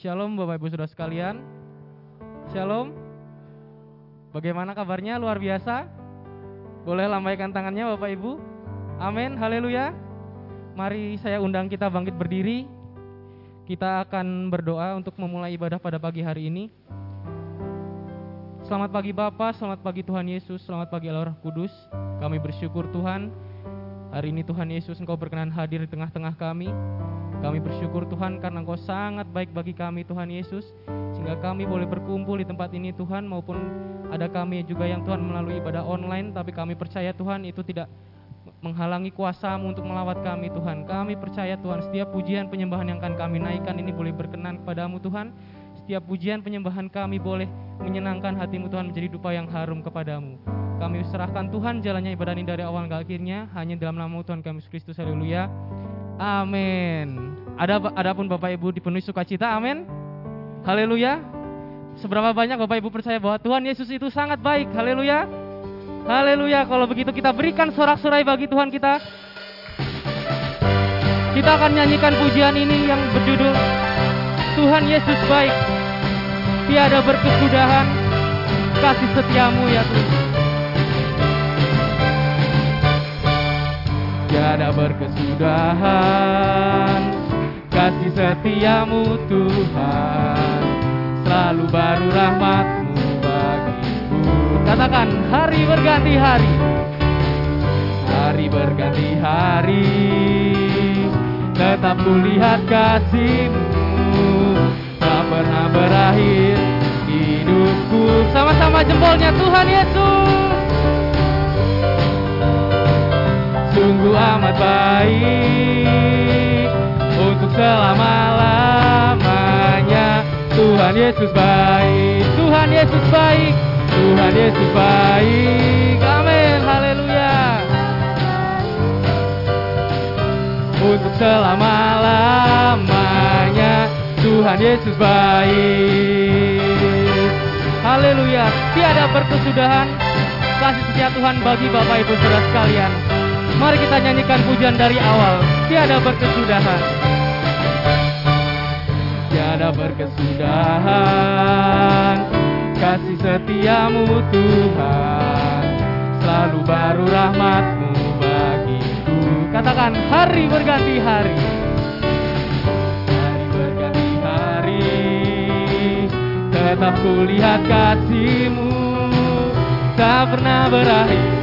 Shalom Bapak Ibu Saudara sekalian. Shalom. Bagaimana kabarnya? Luar biasa. Boleh lambaikan tangannya Bapak Ibu. Amin. Haleluya. Mari saya undang kita bangkit berdiri. Kita akan berdoa untuk memulai ibadah pada pagi hari ini. Selamat pagi Bapak, selamat pagi Tuhan Yesus, selamat pagi Allah Kudus. Kami bersyukur Tuhan, hari ini Tuhan Yesus Engkau berkenan hadir di tengah-tengah kami. Kami bersyukur Tuhan karena Engkau sangat baik bagi kami Tuhan Yesus. Sehingga kami boleh berkumpul di tempat ini Tuhan Maupun ada kami juga yang Tuhan melalui ibadah online. Tapi kami percaya Tuhan itu tidak menghalangi kuasamu untuk melawat kami Tuhan. Kami percaya Tuhan setiap pujian penyembahan yang akan kami naikkan ini boleh berkenan kepadamu Tuhan. Setiap pujian penyembahan kami boleh menyenangkan hatimu Tuhan menjadi dupa yang harum kepadamu kami serahkan Tuhan jalannya ibadah ini dari awal hingga akhirnya hanya dalam nama Tuhan kami Yesus Kristus haleluya Amin. Ada adapun Bapak Ibu dipenuhi sukacita, amin. Haleluya. Seberapa banyak Bapak Ibu percaya bahwa Tuhan Yesus itu sangat baik. Haleluya. Haleluya. Kalau begitu kita berikan sorak-sorai bagi Tuhan kita. Kita akan nyanyikan pujian ini yang berjudul Tuhan Yesus baik. Tiada berkesudahan kasih setiamu ya Tuhan. Tiada berkesudahan. Kasih setiamu Tuhan. Selalu baru rahmatmu bagiku. Katakan hari berganti hari. Hari berganti hari. Tetap kulihat kasihmu. Tak pernah berakhir hidupku. Sama-sama jempolnya Tuhan Yesus sungguh amat baik untuk selama-lamanya. Tuhan Yesus baik, Tuhan Yesus baik, Tuhan Yesus baik. Amin, haleluya. Untuk selama-lamanya Tuhan Yesus baik. Haleluya. Tiada berkesudahan kasih setia Tuhan bagi Bapak Ibu Saudara sekalian. Mari kita nyanyikan pujian dari awal. Tiada berkesudahan. Tiada berkesudahan. Kasih setiamu Tuhan. Selalu baru rahmatmu bagiku. Katakan hari berganti hari. Hari berganti hari. Tetap kulihat kasihmu. Tak pernah berakhir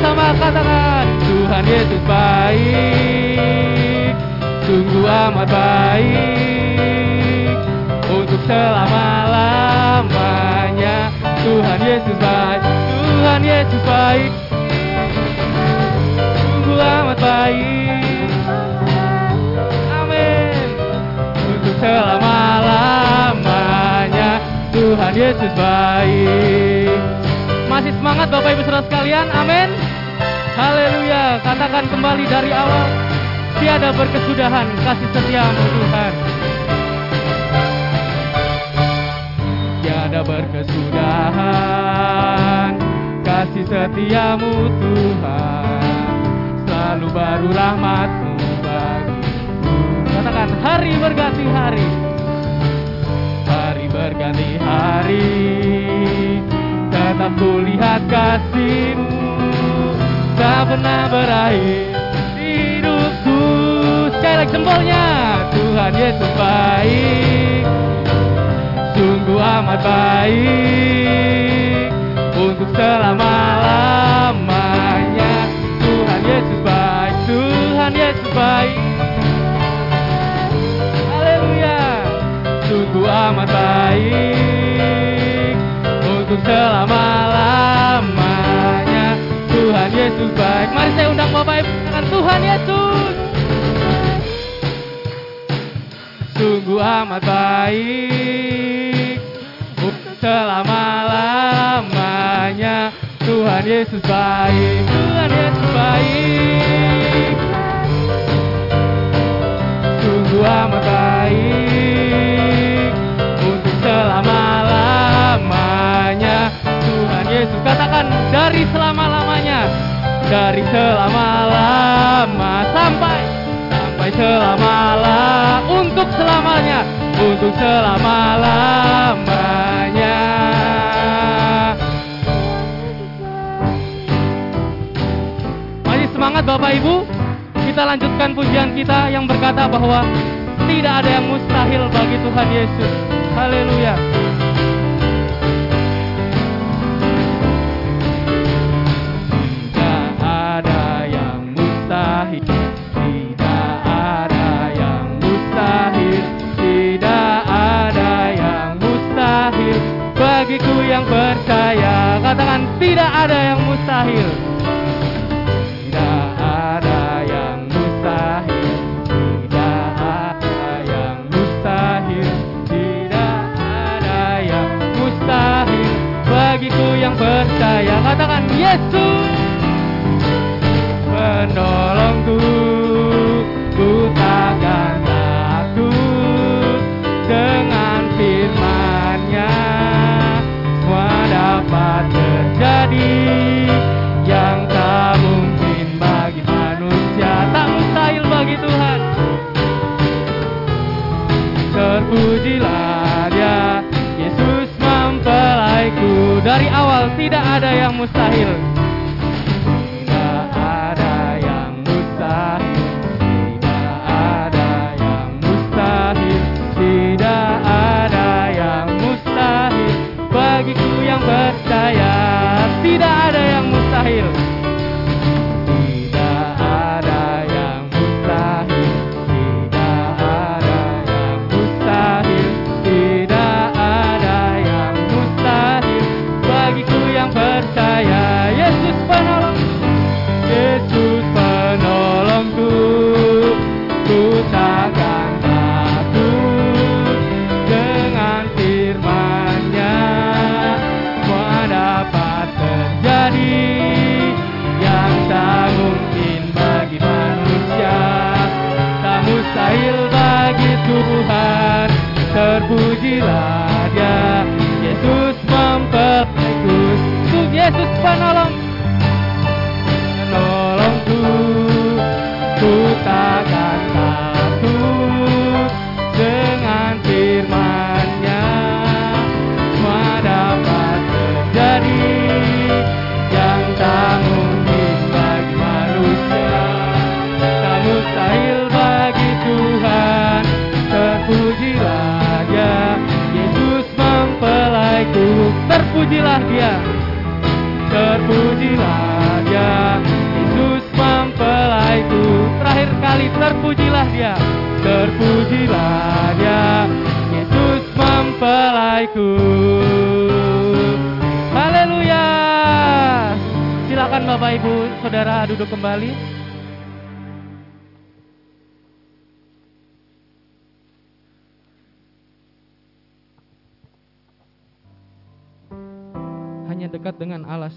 sama-sama katakan Tuhan Yesus baik. Sungguh amat baik. Untuk selama-lamanya Tuhan Yesus baik. Tuhan Yesus baik. Sungguh amat baik. Amin. Untuk selama-lamanya Tuhan Yesus baik. Masih semangat Bapak Ibu Saudara sekalian? Amin. Haleluya. Katakan kembali dari awal. Tiada berkesudahan kasih setiamu Tuhan. Tiada berkesudahan kasih setiamu Tuhan. Selalu baru rahmatmu bagiku. Katakan hari berganti hari. Hari berganti hari tetap kulihat kasihmu tak pernah berakhir. Hidupku sekali lagi jempolnya Tuhan Yesus baik. Sungguh amat baik. Untuk selama lamanya Tuhan Yesus baik Tuhan Yesus baik. Haleluya. Sungguh amat baik. Untuk selama-lamanya Tuhan Yesus baik. Mari saya undang Bapak Ibu dengan Tuhan Yesus. Sungguh amat baik. Selama-lamanya. Tuhan Yesus baik. Tuhan Yesus baik. Sungguh amat baik Dari selama-lama ah, sampai sampai selama-lama untuk selamanya untuk selama-lamanya Masih semangat Bapak Ibu kita lanjutkan pujian kita yang berkata bahwa tidak ada yang mustahil bagi Tuhan Yesus. Haleluya. mustahil. Tidak ada yang mustahil. Tidak ada yang mustahil. Bagiku yang percaya katakan tidak ada yang mustahil. Tidak ada yang mustahil. Tidak ada yang mustahil. Tidak ada yang mustahil. Bagiku yang percaya katakan Yesus. ada yang mustahil.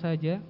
saja.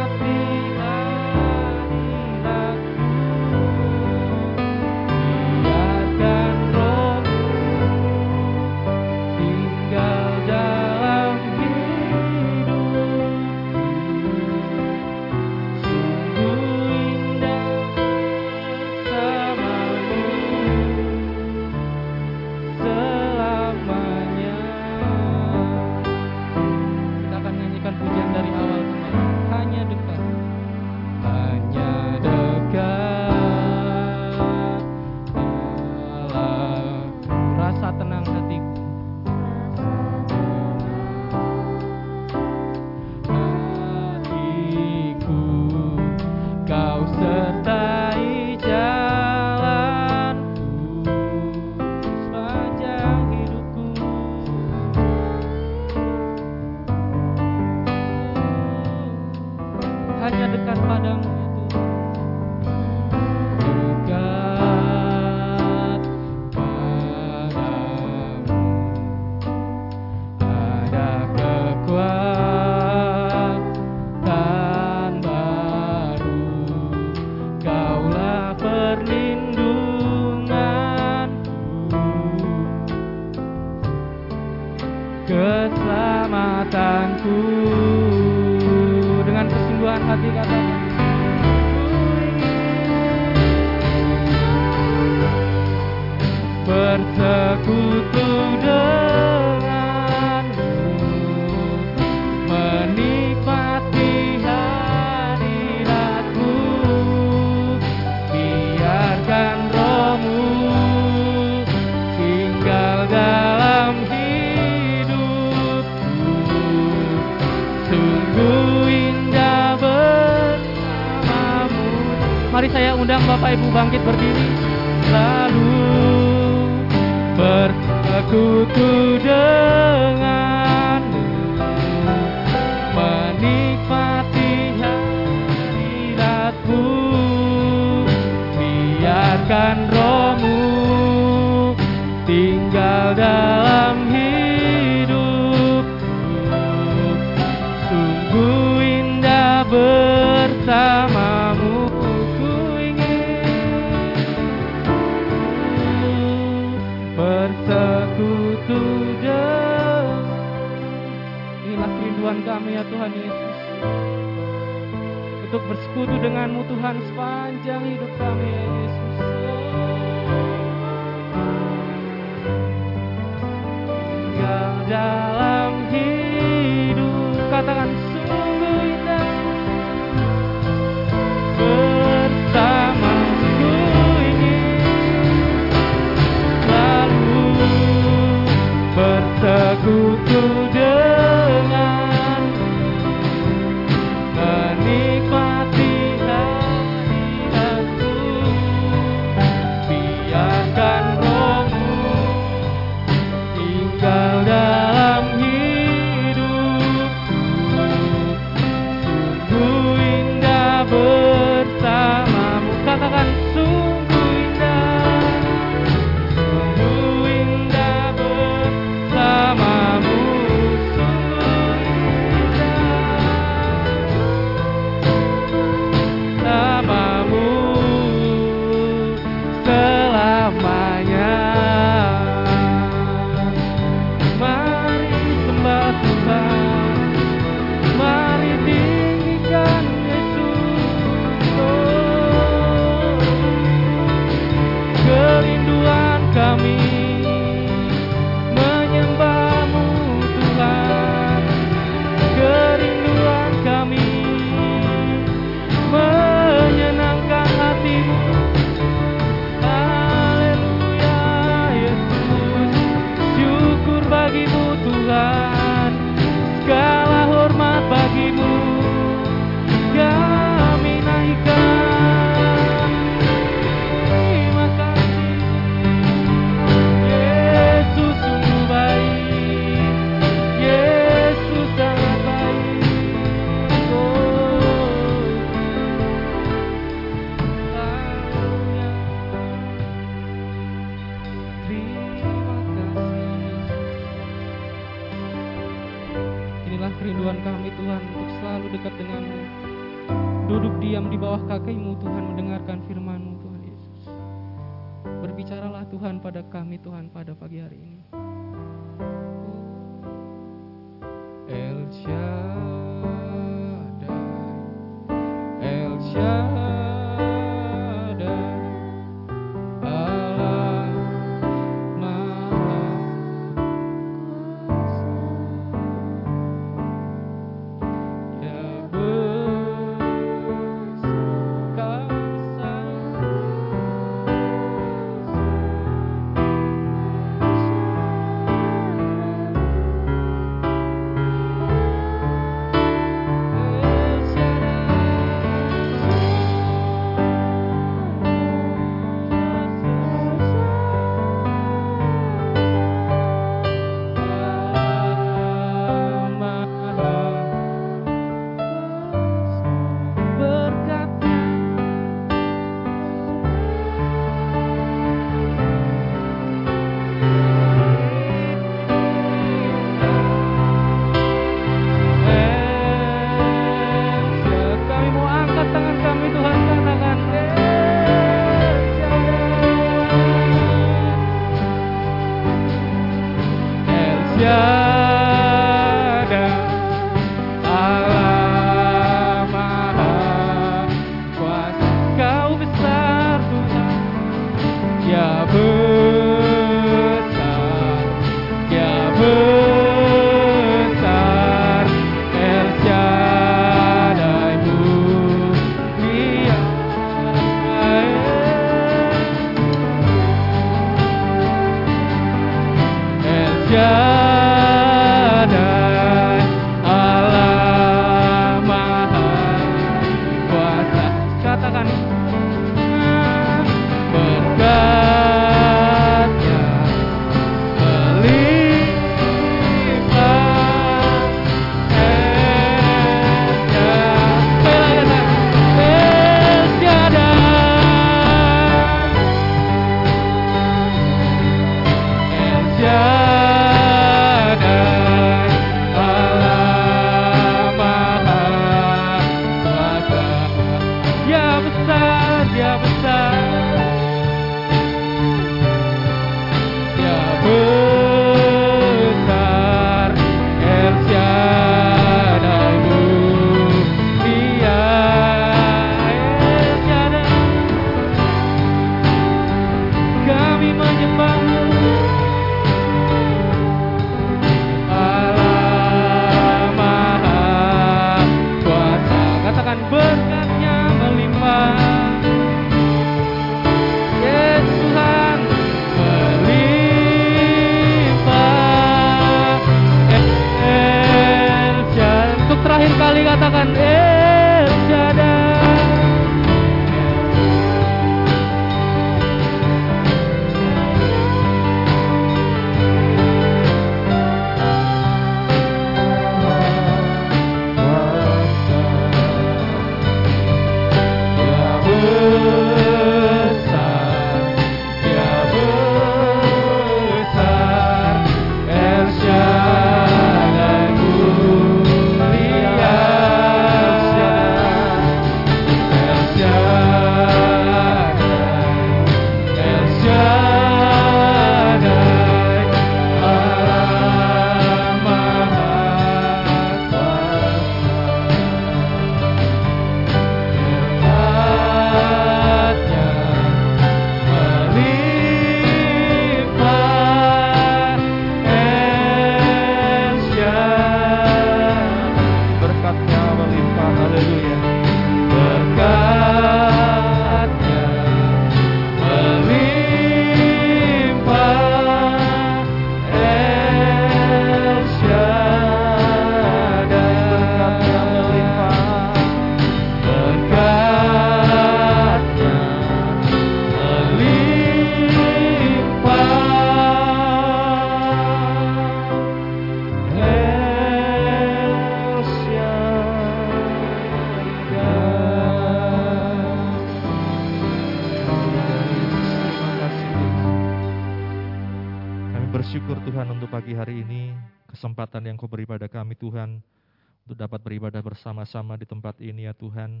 Bersama-sama di tempat ini ya Tuhan.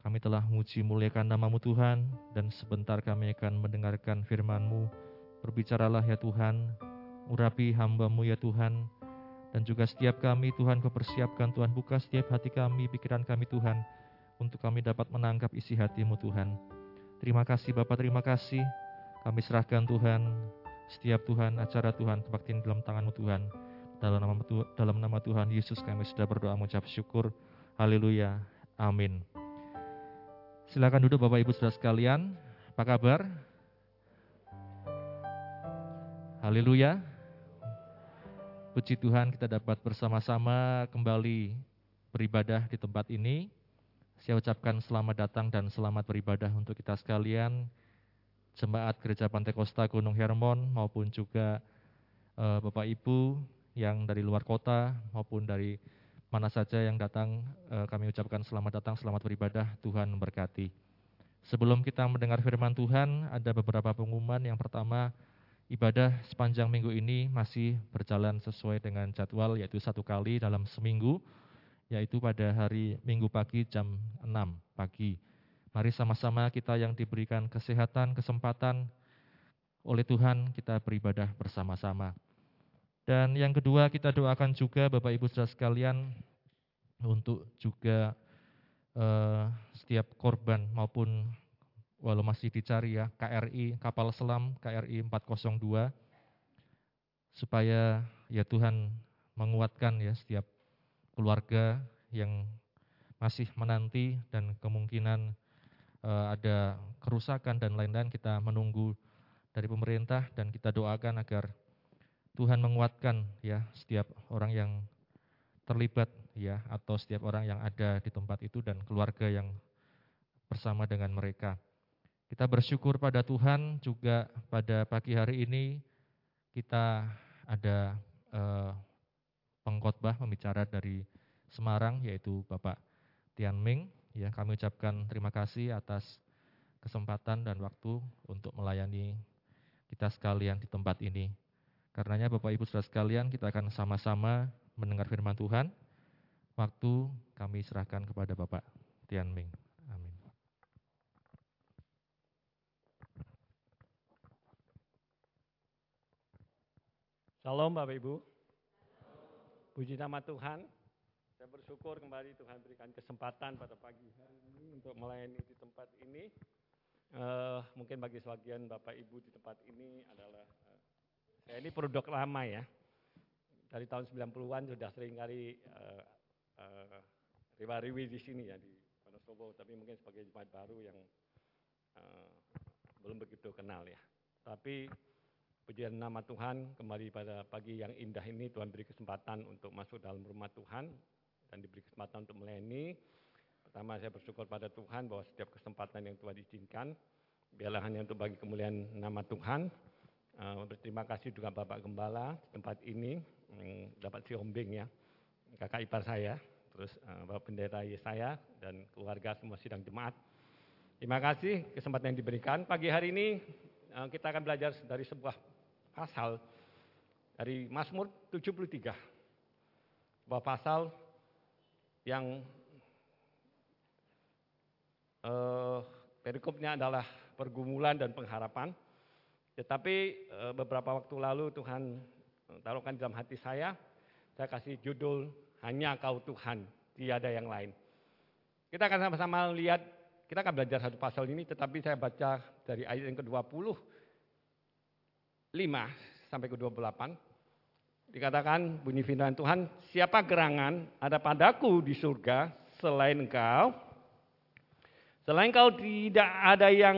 Kami telah muji muliakan namamu Tuhan, dan sebentar kami akan mendengarkan firman-Mu. Berbicaralah ya Tuhan, urapi hambamu ya Tuhan, dan juga setiap kami Tuhan kau persiapkan Tuhan, buka setiap hati kami, pikiran kami Tuhan, untuk kami dapat menangkap isi hatimu Tuhan. Terima kasih Bapak, terima kasih. Kami serahkan Tuhan setiap Tuhan, acara Tuhan, kebaktian dalam tanganmu Tuhan. Dalam nama, dalam nama Tuhan Yesus kami sudah berdoa mengucap syukur. Haleluya. Amin. Silakan duduk Bapak Ibu Saudara sekalian. Apa kabar? Haleluya. Puji Tuhan kita dapat bersama-sama kembali beribadah di tempat ini. Saya ucapkan selamat datang dan selamat beribadah untuk kita sekalian jemaat Gereja Pantai Kosta Gunung Hermon maupun juga uh, Bapak Ibu yang dari luar kota maupun dari mana saja yang datang uh, kami ucapkan selamat datang, selamat beribadah, Tuhan memberkati. Sebelum kita mendengar firman Tuhan, ada beberapa pengumuman. Yang pertama, ibadah sepanjang minggu ini masih berjalan sesuai dengan jadwal, yaitu satu kali dalam seminggu, yaitu pada hari Minggu pagi jam 6 pagi Mari sama-sama kita yang diberikan kesehatan, kesempatan oleh Tuhan, kita beribadah bersama-sama. Dan yang kedua kita doakan juga Bapak Ibu Saudara sekalian untuk juga uh, setiap korban maupun walau masih dicari ya KRI kapal selam KRI 402 supaya ya Tuhan menguatkan ya setiap keluarga yang masih menanti dan kemungkinan uh, ada kerusakan dan lain-lain kita menunggu dari pemerintah dan kita doakan agar Tuhan menguatkan ya setiap orang yang terlibat ya atau setiap orang yang ada di tempat itu dan keluarga yang bersama dengan mereka. Kita bersyukur pada Tuhan juga pada pagi hari ini kita ada uh, pengkhotbah pembicara dari Semarang yaitu Bapak Tian Ming Ya, kami ucapkan terima kasih atas kesempatan dan waktu untuk melayani kita sekalian di tempat ini. Karenanya Bapak Ibu Saudara sekalian, kita akan sama-sama mendengar firman Tuhan. Waktu kami serahkan kepada Bapak Tian Ming. Amin. Salam Bapak Ibu. Puji nama Tuhan. Saya bersyukur kembali Tuhan berikan kesempatan pada pagi hari ini untuk melayani di tempat ini. Uh, mungkin bagi sebagian Bapak Ibu di tempat ini adalah, saya ini produk lama ya. Dari tahun 90-an sudah sering kali uh, uh, riwa-riwi di sini ya, di Wonosobo. Tapi mungkin sebagai jemaat baru yang uh, belum begitu kenal ya. Tapi pujian nama Tuhan kembali pada pagi yang indah ini Tuhan beri kesempatan untuk masuk dalam rumah Tuhan dan diberi kesempatan untuk melayani. Pertama saya bersyukur pada Tuhan bahwa setiap kesempatan yang Tuhan izinkan, biarlah hanya untuk bagi kemuliaan nama Tuhan. Uh, berterima kasih juga Bapak Gembala tempat ini, dapat si Ombing ya, kakak ipar saya, terus uh, Bapak Bendera saya dan keluarga semua sidang jemaat. Terima kasih kesempatan yang diberikan. Pagi hari ini uh, kita akan belajar dari sebuah pasal dari Mazmur 73. Sebuah pasal yang uh, perikopnya adalah pergumulan dan pengharapan. Tetapi uh, beberapa waktu lalu Tuhan eh, taruhkan dalam hati saya, saya kasih judul hanya kau Tuhan, tiada yang lain. Kita akan sama-sama lihat, kita akan belajar satu pasal ini, tetapi saya baca dari ayat yang ke-20, 5 sampai ke-28. Dikatakan bunyi firman Tuhan, siapa gerangan ada padaku di surga selain engkau? Selain engkau tidak ada yang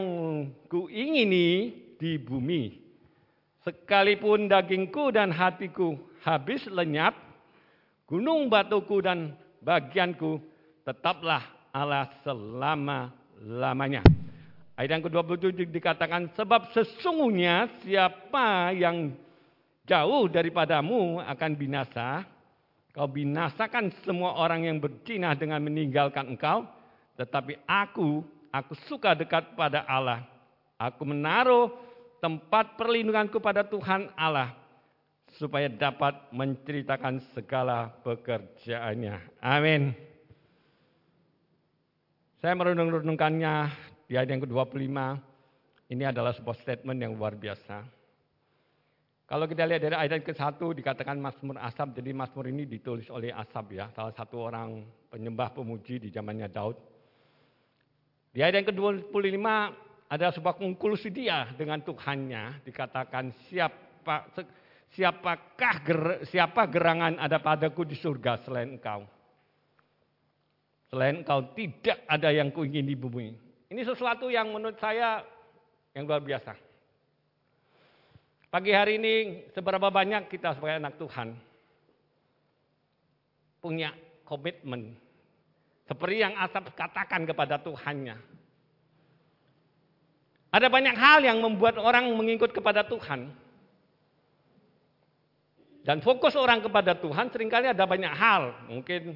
kuingini di bumi. Sekalipun dagingku dan hatiku habis lenyap, gunung batuku dan bagianku tetaplah Allah selama-lamanya. Ayat yang ke-27 dikatakan, sebab sesungguhnya siapa yang jauh daripadamu akan binasa. Kau binasakan semua orang yang bercinah dengan meninggalkan engkau. Tetapi aku, aku suka dekat pada Allah. Aku menaruh tempat perlindunganku pada Tuhan Allah, supaya dapat menceritakan segala pekerjaannya. Amin. Saya merenung-renungkannya di ayat yang ke-25. Ini adalah sebuah statement yang luar biasa. Kalau kita lihat dari ayat ke-1 dikatakan Mazmur Asap, jadi Mazmur ini ditulis oleh Asap ya, salah satu orang penyembah pemuji di zamannya Daud. Di ayat yang ke-25 ada sebuah konklusi dia dengan Tuhannya, dikatakan siapa siapakah ger, siapa gerangan ada padaku di surga selain engkau. Selain engkau tidak ada yang kuingin di bumi. Ini sesuatu yang menurut saya yang luar biasa. Pagi hari ini seberapa banyak kita sebagai anak Tuhan punya komitmen seperti yang Asap katakan kepada Tuhannya. Ada banyak hal yang membuat orang mengikut kepada Tuhan. Dan fokus orang kepada Tuhan sering kali ada banyak hal. Mungkin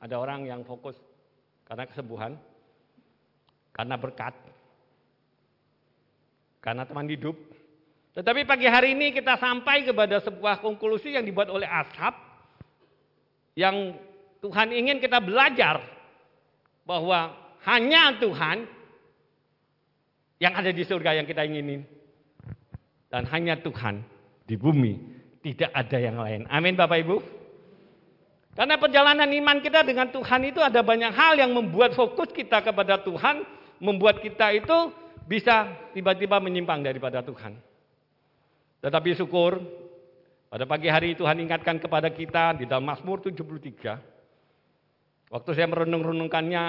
ada orang yang fokus karena kesembuhan, karena berkat, karena teman hidup. Tetapi pagi hari ini kita sampai kepada sebuah konklusi yang dibuat oleh Ashab yang Tuhan ingin kita belajar bahwa hanya Tuhan yang ada di surga yang kita inginin dan hanya Tuhan di bumi tidak ada yang lain. Amin Bapak Ibu. Karena perjalanan iman kita dengan Tuhan itu ada banyak hal yang membuat fokus kita kepada Tuhan, membuat kita itu bisa tiba-tiba menyimpang daripada Tuhan. Tetapi syukur pada pagi hari Tuhan ingatkan kepada kita di dalam Mazmur 73. Waktu saya merenung-renungkannya,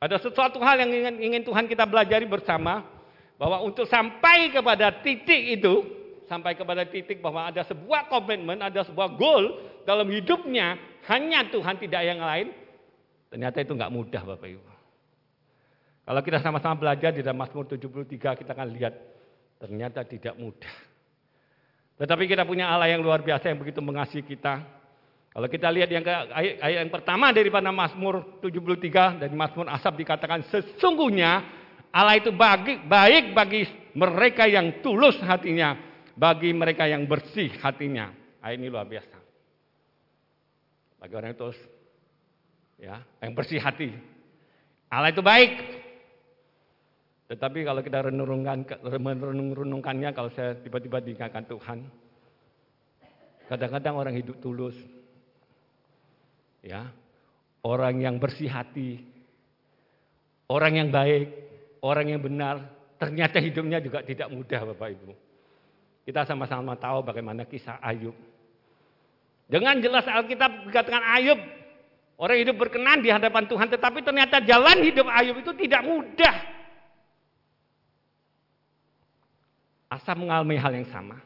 ada sesuatu hal yang ingin, ingin Tuhan kita belajari bersama. Bahwa untuk sampai kepada titik itu, sampai kepada titik bahwa ada sebuah komitmen, ada sebuah goal dalam hidupnya, hanya Tuhan tidak yang lain. Ternyata itu nggak mudah Bapak Ibu. Kalau kita sama-sama belajar di dalam Mazmur 73 kita akan lihat ternyata tidak mudah. Tetapi kita punya Allah yang luar biasa yang begitu mengasihi kita. Kalau kita lihat yang ke, ayat, ayat yang pertama daripada Mazmur 73 dari Mazmur Asap dikatakan sesungguhnya Allah itu bagi, baik bagi mereka yang tulus hatinya, bagi mereka yang bersih hatinya. Ayat ini luar biasa. Bagi orang yang tulus, ya, yang bersih hati. Allah itu baik. Tetapi kalau kita renungkan, renungkannya, kalau saya tiba-tiba diingatkan Tuhan, kadang-kadang orang hidup tulus, ya, orang yang bersih hati, orang yang baik, orang yang benar, ternyata hidupnya juga tidak mudah, Bapak Ibu. Kita sama-sama tahu bagaimana kisah Ayub. Dengan jelas Alkitab dikatakan Ayub orang hidup berkenan di hadapan Tuhan, tetapi ternyata jalan hidup Ayub itu tidak mudah. Asa mengalami hal yang sama.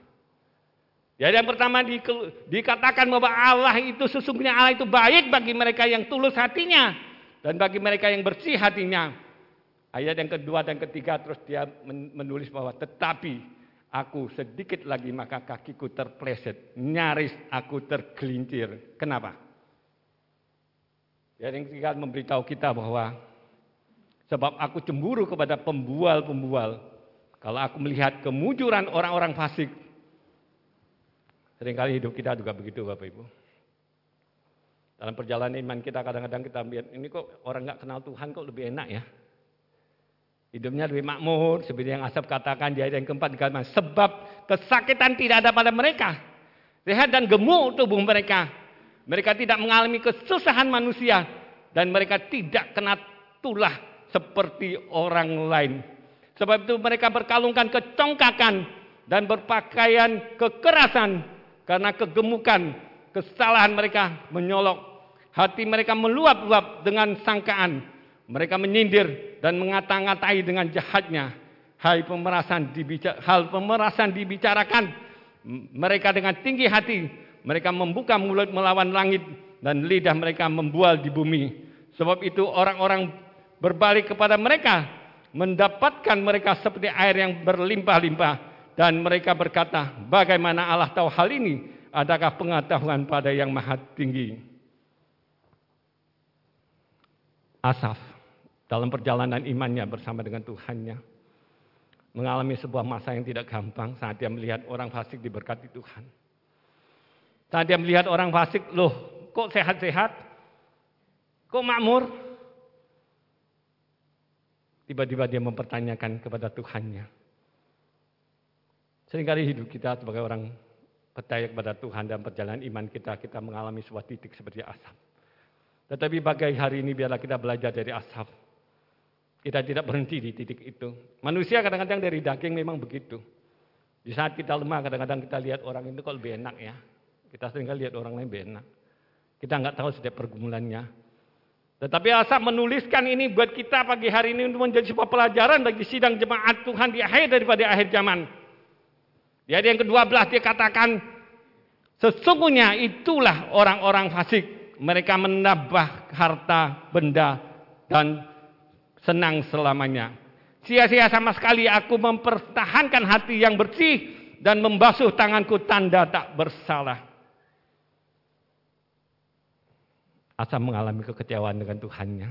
Jadi yang pertama di, dikatakan bahwa Allah itu sesungguhnya Allah itu baik bagi mereka yang tulus hatinya dan bagi mereka yang bersih hatinya. Ayat yang kedua dan ketiga terus dia menulis bahwa tetapi aku sedikit lagi maka kakiku terpleset, nyaris aku tergelincir. Kenapa? Jadi yang ketiga memberitahu kita bahwa sebab aku cemburu kepada pembual-pembual kalau aku melihat kemujuran orang-orang fasik, sering kali hidup kita juga begitu Bapak Ibu. Dalam perjalanan iman kita kadang-kadang kita lihat, ini kok orang nggak kenal Tuhan kok lebih enak ya. Hidupnya lebih makmur, seperti yang Asap katakan di ayat yang keempat dikatakan, sebab kesakitan tidak ada pada mereka. Sehat dan gemuk tubuh mereka. Mereka tidak mengalami kesusahan manusia. Dan mereka tidak kena tulah seperti orang lain. Sebab itu mereka berkalungkan kecongkakan dan berpakaian kekerasan karena kegemukan kesalahan mereka menyolok. Hati mereka meluap-luap dengan sangkaan. Mereka menyindir dan mengata-ngatai dengan jahatnya. Hai pemerasan hal pemerasan dibicarakan mereka dengan tinggi hati. Mereka membuka mulut melawan langit dan lidah mereka membual di bumi. Sebab itu orang-orang berbalik kepada mereka mendapatkan mereka seperti air yang berlimpah-limpah dan mereka berkata, bagaimana Allah tahu hal ini? Adakah pengetahuan pada yang maha tinggi? Asaf dalam perjalanan imannya bersama dengan Tuhannya. mengalami sebuah masa yang tidak gampang saat dia melihat orang fasik diberkati Tuhan. Saat dia melihat orang fasik, loh kok sehat-sehat? Kok makmur? Tiba-tiba dia mempertanyakan kepada Tuhannya. Seringkali hidup kita sebagai orang percaya kepada Tuhan dan perjalanan iman kita, kita mengalami sebuah titik seperti asap. Tetapi bagai hari ini biarlah kita belajar dari asap. Kita tidak berhenti di titik itu. Manusia kadang-kadang dari daging memang begitu. Di saat kita lemah kadang-kadang kita lihat orang itu kok lebih enak ya. Kita sering lihat orang lain lebih enak. Kita nggak tahu setiap pergumulannya. Tetapi asap menuliskan ini buat kita pagi hari ini untuk menjadi sebuah pelajaran bagi sidang jemaat Tuhan di akhir daripada akhir zaman. Di ayat yang kedua belas dia katakan, sesungguhnya itulah orang-orang fasik. Mereka menambah harta, benda, dan senang selamanya. Sia-sia sama sekali aku mempertahankan hati yang bersih dan membasuh tanganku tanda tak bersalah. Asa mengalami kekecewaan dengan Tuhannya.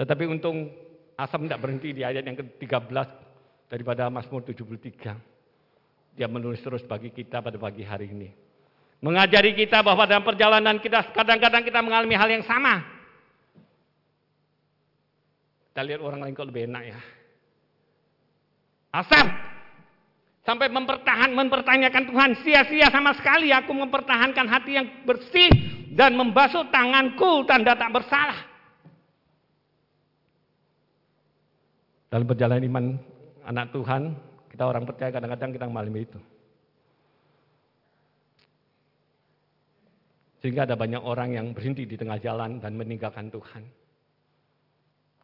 Tetapi untung Asam tidak berhenti di ayat yang ke-13 daripada Mazmur 73. Dia menulis terus bagi kita pada pagi hari ini. Mengajari kita bahwa dalam perjalanan kita kadang-kadang kita mengalami hal yang sama. Kita lihat orang lain kok lebih enak ya. Asap. Sampai mempertahan, mempertanyakan Tuhan. Sia-sia sama sekali aku mempertahankan hati yang bersih. Dan membasuh tanganku tanda tak bersalah. Dalam perjalanan iman anak Tuhan, kita orang percaya kadang-kadang kita mengalami itu. Sehingga ada banyak orang yang berhenti di tengah jalan dan meninggalkan Tuhan.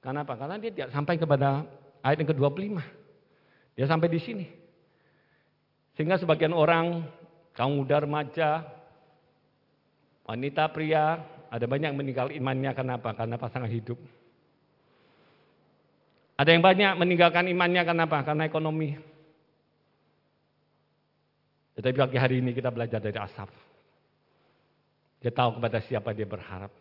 Kenapa? Karena dia tidak sampai kepada ayat yang ke-25. Dia sampai di sini. Sehingga sebagian orang, kaum muda remaja, wanita pria, ada banyak yang meninggal imannya kenapa? Karena pasangan hidup. Ada yang banyak meninggalkan imannya kenapa? Karena ekonomi. Tetapi pagi hari ini kita belajar dari Asaf. Dia tahu kepada siapa dia berharap.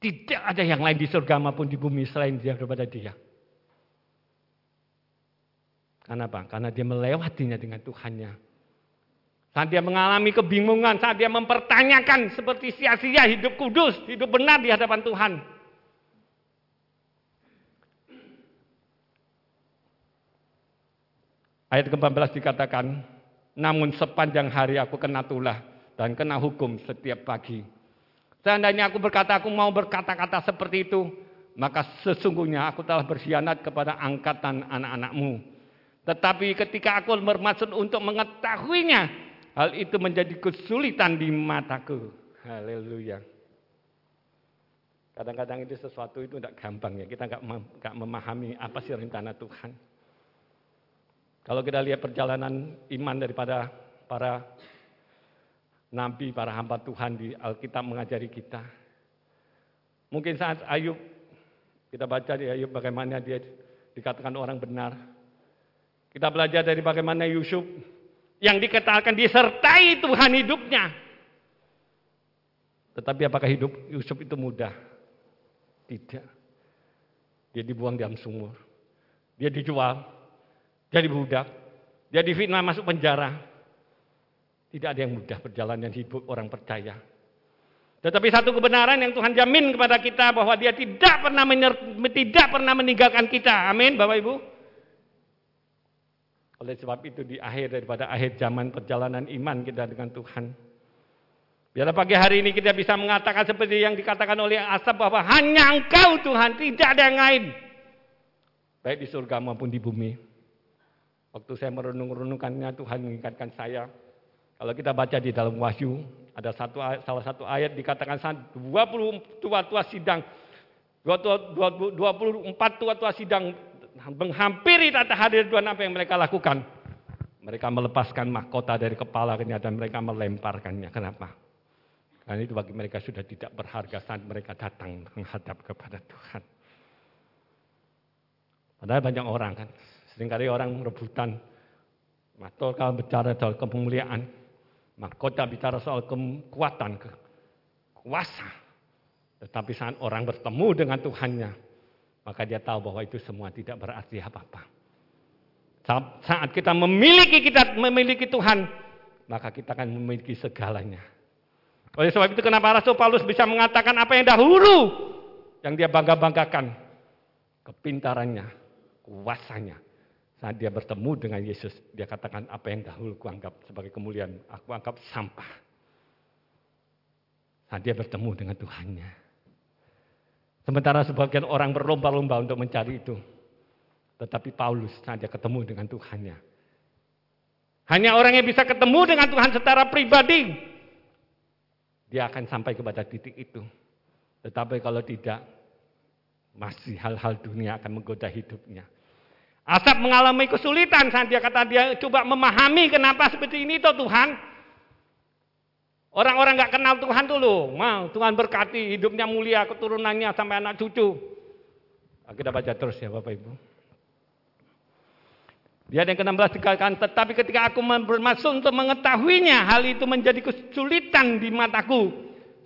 Tidak ada yang lain di surga maupun di bumi selain dia daripada dia. Kenapa? Karena dia melewatinya dengan Tuhannya. Saat dia mengalami kebingungan, saat dia mempertanyakan seperti sia-sia hidup kudus, hidup benar di hadapan Tuhan. Ayat ke-14 dikatakan, namun sepanjang hari aku kena tulah dan kena hukum setiap pagi. Seandainya aku berkata aku mau berkata-kata seperti itu, maka sesungguhnya aku telah berkhianat kepada angkatan anak-anakmu. Tetapi ketika aku bermaksud untuk mengetahuinya, hal itu menjadi kesulitan di mataku. Haleluya. Kadang-kadang itu sesuatu itu tidak gampang ya. Kita nggak memahami apa sih rencana Tuhan. Kalau kita lihat perjalanan iman daripada para nabi, para hamba Tuhan di Alkitab mengajari kita. Mungkin saat Ayub, kita baca di Ayub bagaimana dia dikatakan orang benar. Kita belajar dari bagaimana Yusuf yang dikatakan disertai Tuhan hidupnya. Tetapi apakah hidup Yusuf itu mudah? Tidak. Dia dibuang dalam sumur. Dia dijual. Jadi budak. Dia difitnah masuk penjara. Tidak ada yang mudah perjalanan hidup orang percaya. Tetapi satu kebenaran yang Tuhan jamin kepada kita bahwa Dia tidak pernah tidak pernah meninggalkan kita. Amin, Bapak Ibu. Oleh sebab itu di akhir daripada akhir zaman perjalanan iman kita dengan Tuhan. Biarlah pagi hari ini kita bisa mengatakan seperti yang dikatakan oleh Asap bahwa hanya Engkau Tuhan, tidak ada yang lain. Baik di surga maupun di bumi. Waktu saya merenung-renungkannya Tuhan mengingatkan saya kalau kita baca di dalam Wahyu, ada satu salah satu ayat dikatakan 20 tua-tua sidang 24 tua-tua sidang menghampiri tata hadir Tuhan apa yang mereka lakukan? Mereka melepaskan mahkota dari kepalanya dan mereka melemparkannya. Kenapa? Karena itu bagi mereka sudah tidak berharga saat mereka datang menghadap kepada Tuhan. Padahal banyak orang kan, sering kali orang rebutan. Matol kalau bicara soal kemuliaan, Mahkota bicara soal kekuatan, kuasa. Tetapi saat orang bertemu dengan Tuhannya, maka dia tahu bahwa itu semua tidak berarti apa-apa. Saat kita memiliki kita memiliki Tuhan, maka kita akan memiliki segalanya. Oleh sebab itu kenapa Rasul Paulus bisa mengatakan apa yang dahulu yang dia bangga-banggakan, kepintarannya, kuasanya. Saat dia bertemu dengan Yesus, dia katakan apa yang dahulu kuanggap sebagai kemuliaan, aku anggap sampah. Saat dia bertemu dengan Tuhannya. Sementara sebagian orang berlomba-lomba untuk mencari itu. Tetapi Paulus saat dia ketemu dengan Tuhannya. Hanya orang yang bisa ketemu dengan Tuhan secara pribadi. Dia akan sampai kepada titik itu. Tetapi kalau tidak, masih hal-hal dunia akan menggoda hidupnya. Asap mengalami kesulitan saat dia kata dia coba memahami kenapa seperti ini toh Tuhan. Orang-orang nggak kenal Tuhan dulu, mau Tuhan berkati hidupnya mulia, keturunannya sampai anak cucu. Kita baca terus ya Bapak Ibu. Dia yang ke-16 dikatakan, tetapi ketika aku bermaksud untuk mengetahuinya, hal itu menjadi kesulitan di mataku.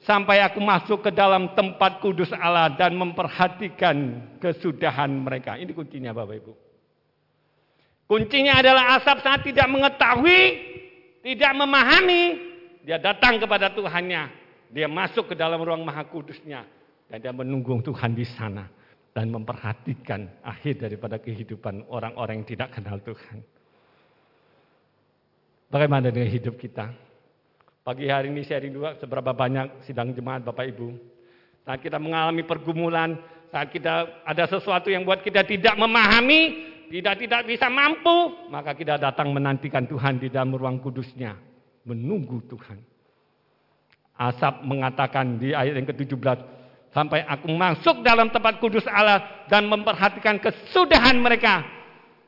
Sampai aku masuk ke dalam tempat kudus Allah dan memperhatikan kesudahan mereka. Ini kuncinya Bapak Ibu. Kuncinya adalah asap saat tidak mengetahui, tidak memahami, dia datang kepada Tuhannya. Dia masuk ke dalam ruang maha kudusnya. Dan dia menunggu Tuhan di sana. Dan memperhatikan akhir daripada kehidupan orang-orang yang tidak kenal Tuhan. Bagaimana dengan hidup kita? Pagi hari ini sharing dua seberapa banyak sidang jemaat Bapak Ibu. Saat kita mengalami pergumulan, saat kita ada sesuatu yang buat kita tidak memahami, tidak tidak bisa mampu, maka kita datang menantikan Tuhan di dalam ruang kudusnya menunggu Tuhan. Asap mengatakan di ayat yang ke-17, sampai aku masuk dalam tempat kudus Allah dan memperhatikan kesudahan mereka.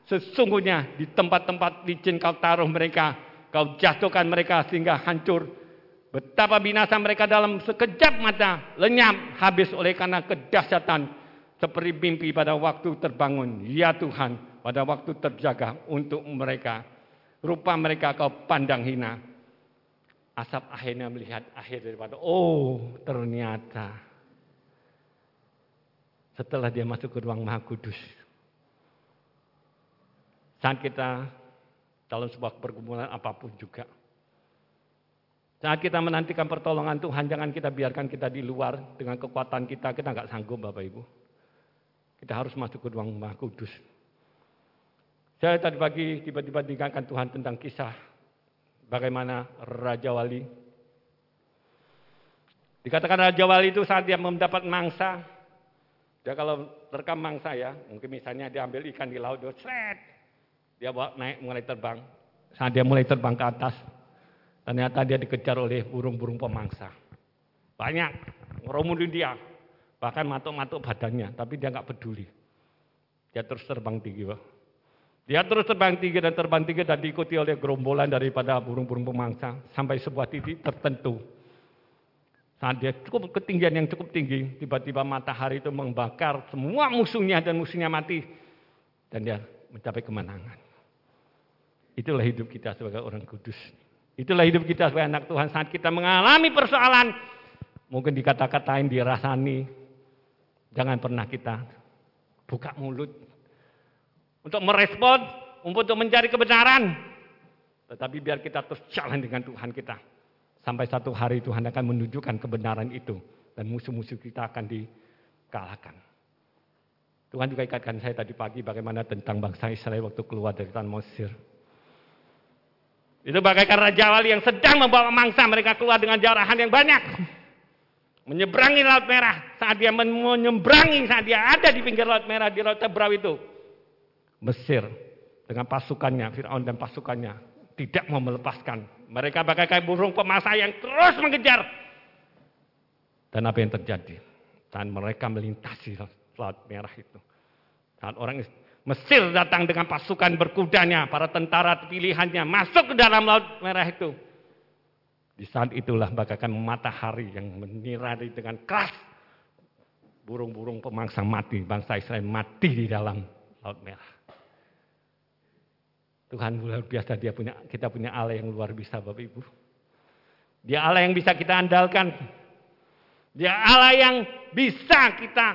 Sesungguhnya di tempat-tempat licin kau taruh mereka, kau jatuhkan mereka sehingga hancur. Betapa binasa mereka dalam sekejap mata, lenyap, habis oleh karena kedahsyatan. Seperti mimpi pada waktu terbangun. Ya Tuhan, pada waktu terjaga untuk mereka. Rupa mereka kau pandang hina. Asap akhirnya melihat akhir daripada, oh ternyata setelah dia masuk ke ruang maha kudus. Saat kita dalam sebuah pergumulan apa pun juga. Saat kita menantikan pertolongan Tuhan, jangan kita biarkan kita di luar dengan kekuatan kita, kita nggak sanggup Bapak Ibu. Kita harus masuk ke ruang maha kudus. Saya tadi pagi tiba-tiba diingatkan Tuhan tentang kisah bagaimana Raja Wali. Dikatakan Raja Wali itu saat dia mendapat mangsa, dia kalau rekam mangsa ya, mungkin misalnya dia ambil ikan di laut, dia seret, dia bawa naik mulai terbang. Saat dia mulai terbang ke atas, ternyata dia dikejar oleh burung-burung pemangsa. Banyak, ngeromulin dia, bahkan matuk-matuk badannya, tapi dia nggak peduli. Dia terus terbang tinggi. Dia terus terbang tinggi dan terbang tinggi dan diikuti oleh gerombolan daripada burung-burung pemangsa sampai sebuah titik tertentu. Saat dia cukup ketinggian yang cukup tinggi, tiba-tiba matahari itu membakar semua musuhnya dan musuhnya mati. Dan dia mencapai kemenangan. Itulah hidup kita sebagai orang kudus. Itulah hidup kita sebagai anak Tuhan saat kita mengalami persoalan. Mungkin dikata-katain, dirasani. Jangan pernah kita buka mulut untuk merespon, untuk mencari kebenaran. Tetapi biar kita terus jalan dengan Tuhan kita. Sampai satu hari Tuhan akan menunjukkan kebenaran itu. Dan musuh-musuh kita akan dikalahkan. Tuhan juga ikatkan saya tadi pagi bagaimana tentang bangsa Israel waktu keluar dari tanah Mesir. Itu bagaikan Raja Wali yang sedang membawa mangsa mereka keluar dengan jarahan yang banyak. Menyeberangi Laut Merah. Saat dia menyeberangi, saat dia ada di pinggir Laut Merah, di Laut Tebrau itu. Mesir dengan pasukannya, Fir'aun dan pasukannya tidak mau melepaskan. Mereka bagaikan burung pemasa yang terus mengejar. Dan apa yang terjadi? Dan mereka melintasi Laut Merah itu. Saat orang Mesir datang dengan pasukan berkudanya, para tentara pilihannya masuk ke dalam Laut Merah itu. Di saat itulah bagaikan matahari yang menirari dengan keras. Burung-burung pemangsa mati, bangsa Israel mati di dalam Laut Merah. Tuhan luar biasa dia punya kita punya Allah yang luar biasa Bapak Ibu. Dia Allah yang bisa kita andalkan. Dia Allah yang bisa kita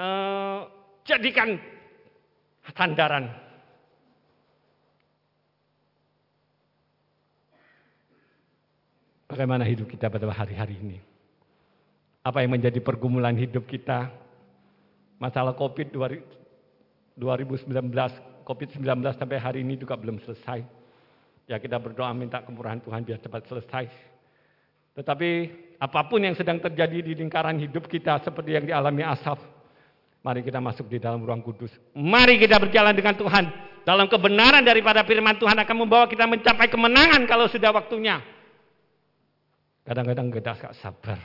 uh, jadikan sandaran. Bagaimana hidup kita pada hari-hari ini? Apa yang menjadi pergumulan hidup kita? Masalah COVID 2019, COVID-19 sampai hari ini juga belum selesai. Ya kita berdoa minta kemurahan Tuhan biar cepat selesai. Tetapi apa pun yang sedang terjadi di lingkaran hidup kita seperti yang dialami Asaf, mari kita masuk di dalam ruang kudus. Mari kita berjalan dengan Tuhan. Dalam kebenaran daripada firman Tuhan akan membawa kita mencapai kemenangan kalau sudah waktunya. Kadang-kadang kita gak sabar.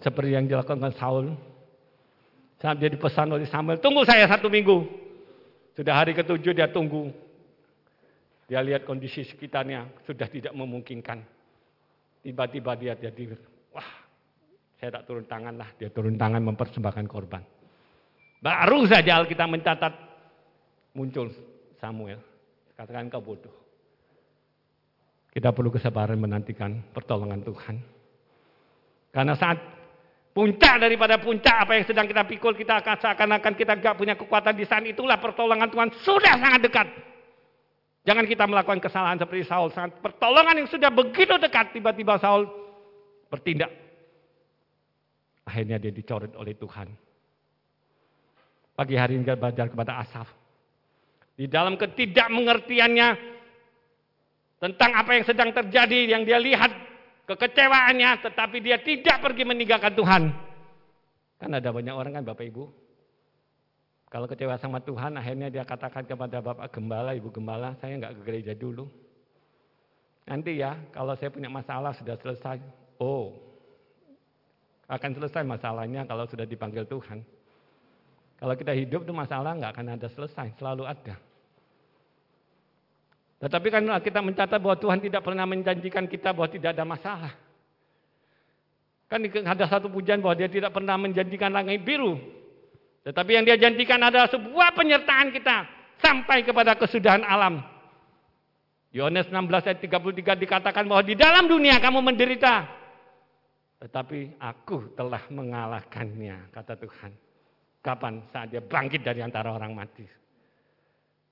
Seperti yang dilakukan Saul. Saat dia dipesan oleh Samuel, tunggu saya satu minggu. Sudah hari ketujuh dia tunggu. Dia lihat kondisi sekitarnya sudah tidak memungkinkan. Tiba-tiba dia jadi, wah saya tak turun tangan lah. Dia turun tangan mempersembahkan korban. Baru saja Alkitab mencatat muncul Samuel. Katakan kau bodoh. Kita perlu kesabaran menantikan pertolongan Tuhan. Karena saat puncak daripada puncak apa yang sedang kita pikul, kita akan seakan-akan kita gak punya kekuatan di saat itulah pertolongan Tuhan sudah sangat dekat. Jangan kita melakukan kesalahan seperti Saul. Sangat pertolongan yang sudah begitu dekat, tiba-tiba Saul bertindak. Akhirnya dia dicoret oleh Tuhan. Pagi hari ini belajar kepada Asaf. Di dalam ketidakmengertiannya, tentang apa yang sedang terjadi, yang dia lihat kekecewaannya, tetapi dia tidak pergi meninggalkan Tuhan. Kan ada banyak orang kan Bapak Ibu. Kalau kecewa sama Tuhan, akhirnya dia katakan kepada Bapak Gembala, Ibu Gembala, saya nggak ke gereja dulu. Nanti ya, kalau saya punya masalah sudah selesai. Oh, akan selesai masalahnya kalau sudah dipanggil Tuhan. Kalau kita hidup tuh masalah nggak akan ada selesai, selalu ada. Tetapi kan kita mencatat bahwa Tuhan tidak pernah menjanjikan kita bahwa tidak ada masalah. Kan ada satu pujian bahwa dia tidak pernah menjanjikan langit biru. Tetapi yang dia janjikan adalah sebuah penyertaan kita sampai kepada kesudahan alam. Yohanes 16 ayat 33 dikatakan bahwa di dalam dunia kamu menderita. Tetapi aku telah mengalahkannya, kata Tuhan. Kapan? Saat dia bangkit dari antara orang mati.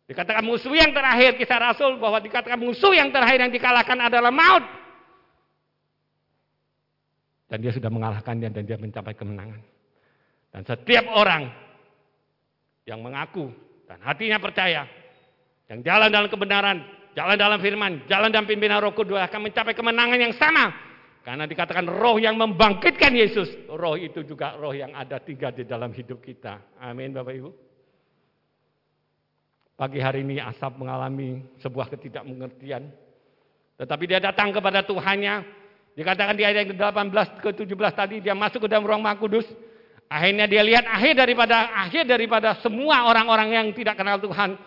Dikatakan musuh yang terakhir kisah Rasul bahwa dikatakan musuh yang terakhir yang dikalahkan adalah maut. Dan dia sudah mengalahkannya dan dia mencapai kemenangan. Dan setiap orang yang mengaku dan hatinya percaya, yang jalan dalam kebenaran, jalan dalam firman, jalan dalam pimpinan Roh Kudus akan mencapai kemenangan yang sama. Karena dikatakan roh yang membangkitkan Yesus, roh itu juga roh yang ada tiga di dalam hidup kita. Amin Bapak Ibu. Pagi hari ini Asap mengalami sebuah ketidakmengertian. Tetapi dia datang kepada Tuhannya. Dikatakan di ayat 18 ke 17 tadi dia masuk ke dalam ruang Maha Kudus. Akhirnya dia lihat akhir daripada akhir daripada semua orang-orang yang tidak kenal Tuhan.